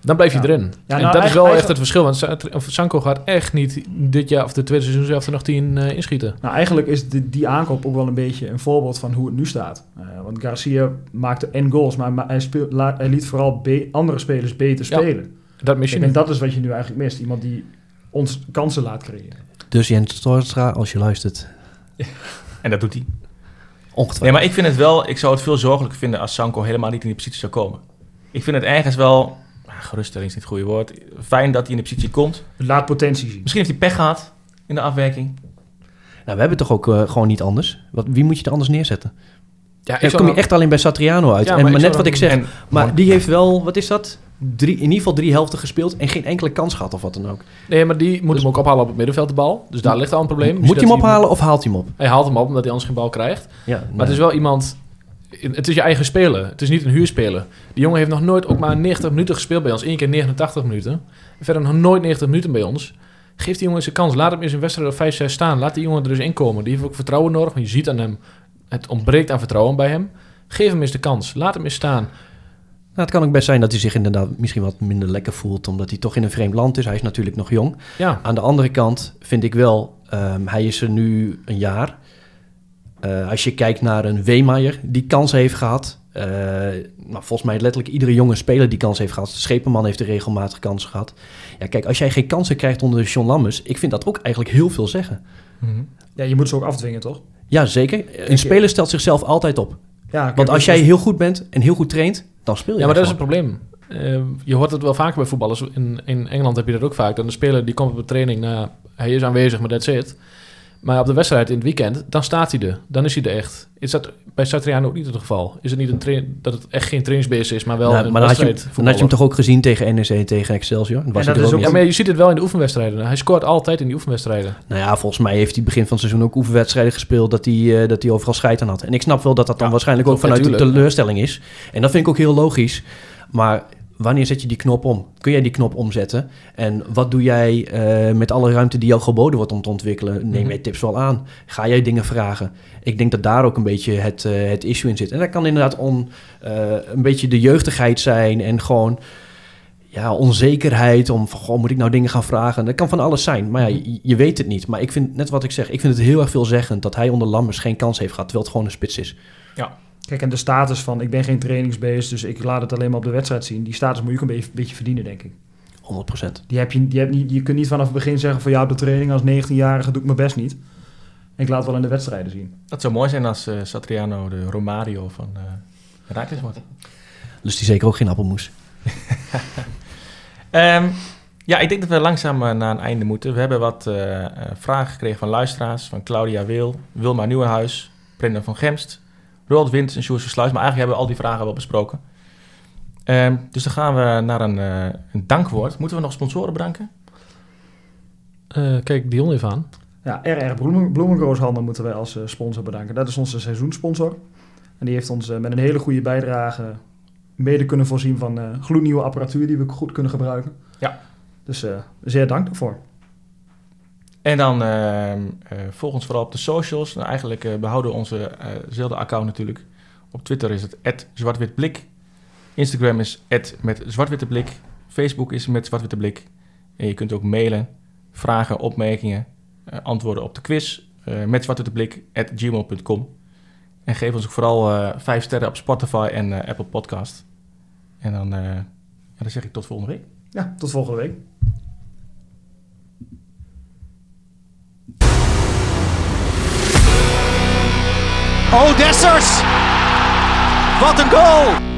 dan blijf je Ja. erin. Ja, en nou, dat is wel echt het verschil. Want Sa- of Sanko gaat echt niet dit jaar of de tweede seizoen zelf er nog tien eh, inschieten. Nou, eigenlijk is die, die aankoop ook wel een beetje een voorbeeld van hoe het nu staat. Eh, want Garcia maakte en goals, maar, maar hij, speel, la- hij liet vooral be- andere spelers beter Ja, spelen. Dat mis je en dat is wat je nu eigenlijk mist. Iemand die ons kansen laat creëren. Dus Jens Toornstra, als je luistert, En dat doet hij. ongetwijfeld. Nee, maar ik vind het wel, ik zou het veel zorgelijker vinden als Sanko helemaal niet in die positie zou komen. Ik vind het ergens wel, ah, geruststelling is niet het goede woord, fijn dat hij in de positie komt. Laat potentie zien. Misschien heeft hij pech gehad in de afwerking. Nou, we hebben het toch ook eh, gewoon niet anders. Wat, wie moet je er anders neerzetten? Ja, Dan kom je echt alleen bij Satriano uit. Ja, en maar maar ik net wat ik zeg, En, maar die heeft wel, wat is dat? Drie, in ieder geval drie helften gespeeld en geen enkele kans gehad of wat dan ook. Nee, maar die moet hem ook ophalen op het middenveld, de bal. Dus daar ligt al een probleem. Moet hij hem Dat ophalen of haalt hij hem op? Hij haalt hem op, omdat hij anders geen bal krijgt. Ja, Maar het is wel iemand... Het is je eigen speler. Het is niet een huurspeler. Die jongen heeft nog nooit ook maar 90 minuten gespeeld bij ons. Eén keer 89 minuten. En verder nog nooit 90 minuten bij ons. Geef die jongen eens een kans. Laat hem eens een wedstrijd of 5, 6 staan. Laat die jongen er eens in komen. Die heeft ook vertrouwen nodig. Want je ziet aan hem... Het ontbreekt aan vertrouwen bij hem. Geef hem eens de kans. Laat hem eens staan. Nou, het kan ook best zijn dat hij zich inderdaad misschien wat minder lekker voelt, omdat hij toch in een vreemd land is. Hij is natuurlijk nog jong. Ja, Aan de andere kant vind ik wel, ehm, hij is er nu een jaar. Eh, als je kijkt naar een Weemeyer die kans heeft gehad. eh, nou, volgens mij letterlijk iedere jonge speler die kans heeft gehad. Schepenman heeft er regelmatig kansen gehad. Ja, kijk, als jij geen kansen krijgt onder John Lammers, ik vind dat ook eigenlijk heel veel zeggen. Ja, je moet ze ook afdwingen, toch? Ja, zeker. Een speler stelt zichzelf altijd op. Ja, Want als jij heel goed bent en heel goed traint, dan speel je ja maar dat is het probleem. Eh, je hoort het wel vaker bij voetballers. In, in Engeland heb je dat ook vaak. Dan de speler die komt op de training. Nou, hij is aanwezig, maar that's it. Maar op de wedstrijd in het weekend, dan staat hij er. Dan is hij er echt. Is dat bij Satriano ook niet het geval? Is het niet een train, dat het echt geen trainingsbeest is, maar wel Nou, een maar dan had, je, wedstrijd dan had je hem toch ook gezien tegen NEC en tegen Excelsior? Was En dat is ook Ja, maar je ziet het wel in de oefenwedstrijden. Hij scoort altijd in die oefenwedstrijden. Nou ja, volgens mij heeft hij begin van het seizoen ook oefenwedstrijden gespeeld dat hij, eh, dat hij overal scheid aan had. En ik snap wel dat dat dan Ja, waarschijnlijk ook vanuit de teleurstelling is. En dat vind ik ook heel logisch. Maar wanneer zet je die knop om? Kun jij die knop omzetten? En wat doe jij eh, met alle ruimte die jou geboden wordt om te ontwikkelen? Neem Mhm. jij tips wel aan? Ga jij dingen vragen? Ik denk dat daar ook een beetje het, eh, het issue in zit. En dat kan inderdaad on, eh, een beetje de jeugdigheid zijn en gewoon... ja, onzekerheid om van, goh, moet ik nou dingen gaan vragen? Dat kan van alles zijn, maar ja, je, je weet het niet. Maar ik vind, net wat ik zeg, ik vind het heel erg veelzeggend dat hij onder Lammers geen kans heeft gehad, terwijl het gewoon een spits is. Kijk, en de status van ik ben geen trainingsbeest, dus ik laat het alleen maar op de wedstrijd zien. Die status moet je ook een beetje, beetje verdienen, denk ik. 100%. Die heb je, die heb niet, je kunt niet vanaf het begin zeggen van ja, op de training als 19-jarige doe ik mijn best niet. En ik laat het wel in de wedstrijden zien. Dat zou mooi zijn als eh, Satriano de Romario van uh, Herakles wordt. Dus die zeker ook geen appelmoes. Ehm, ja, ik denk dat we langzaam eh, naar een einde moeten. We hebben wat vragen gekregen van luisteraars. Van Claudia Wil, Wilma Nieuwenhuis, Brendan van Gemst, Roald Wint en Sjoerd Versluis. Maar eigenlijk hebben we al die vragen wel besproken. Ehm, dus dan gaan we naar een, eh, een dankwoord. Moeten we nog sponsoren bedanken? Eh, kijk Dion even aan. Ja, RR Bloemen, Bloemengrooshandel moeten wij als eh, sponsor bedanken. Dat is onze seizoenssponsor. En die heeft ons met een hele goede bijdrage mede kunnen voorzien van eh, gloednieuwe apparatuur die we goed kunnen gebruiken. Ja. Dus eh, zeer dank daarvoor. En dan ehm, eh, volg ons vooral op de socials. Nou, eigenlijk eh, behouden we onze eh, account natuurlijk. Op Twitter is het zwartwitblik. Instagram is met zwartwitteblik. Facebook is met zwartwitteblik. En je kunt ook mailen, vragen, opmerkingen, antwoorden op de quiz. eh met zwartwitteblik gmail.com. En geef ons ook vooral vijf sterren op Spotify en Apple Podcast. En dan, dan zeg ik tot volgende week. Ja, tot volgende week. Oh, Dessers! Wat een goal!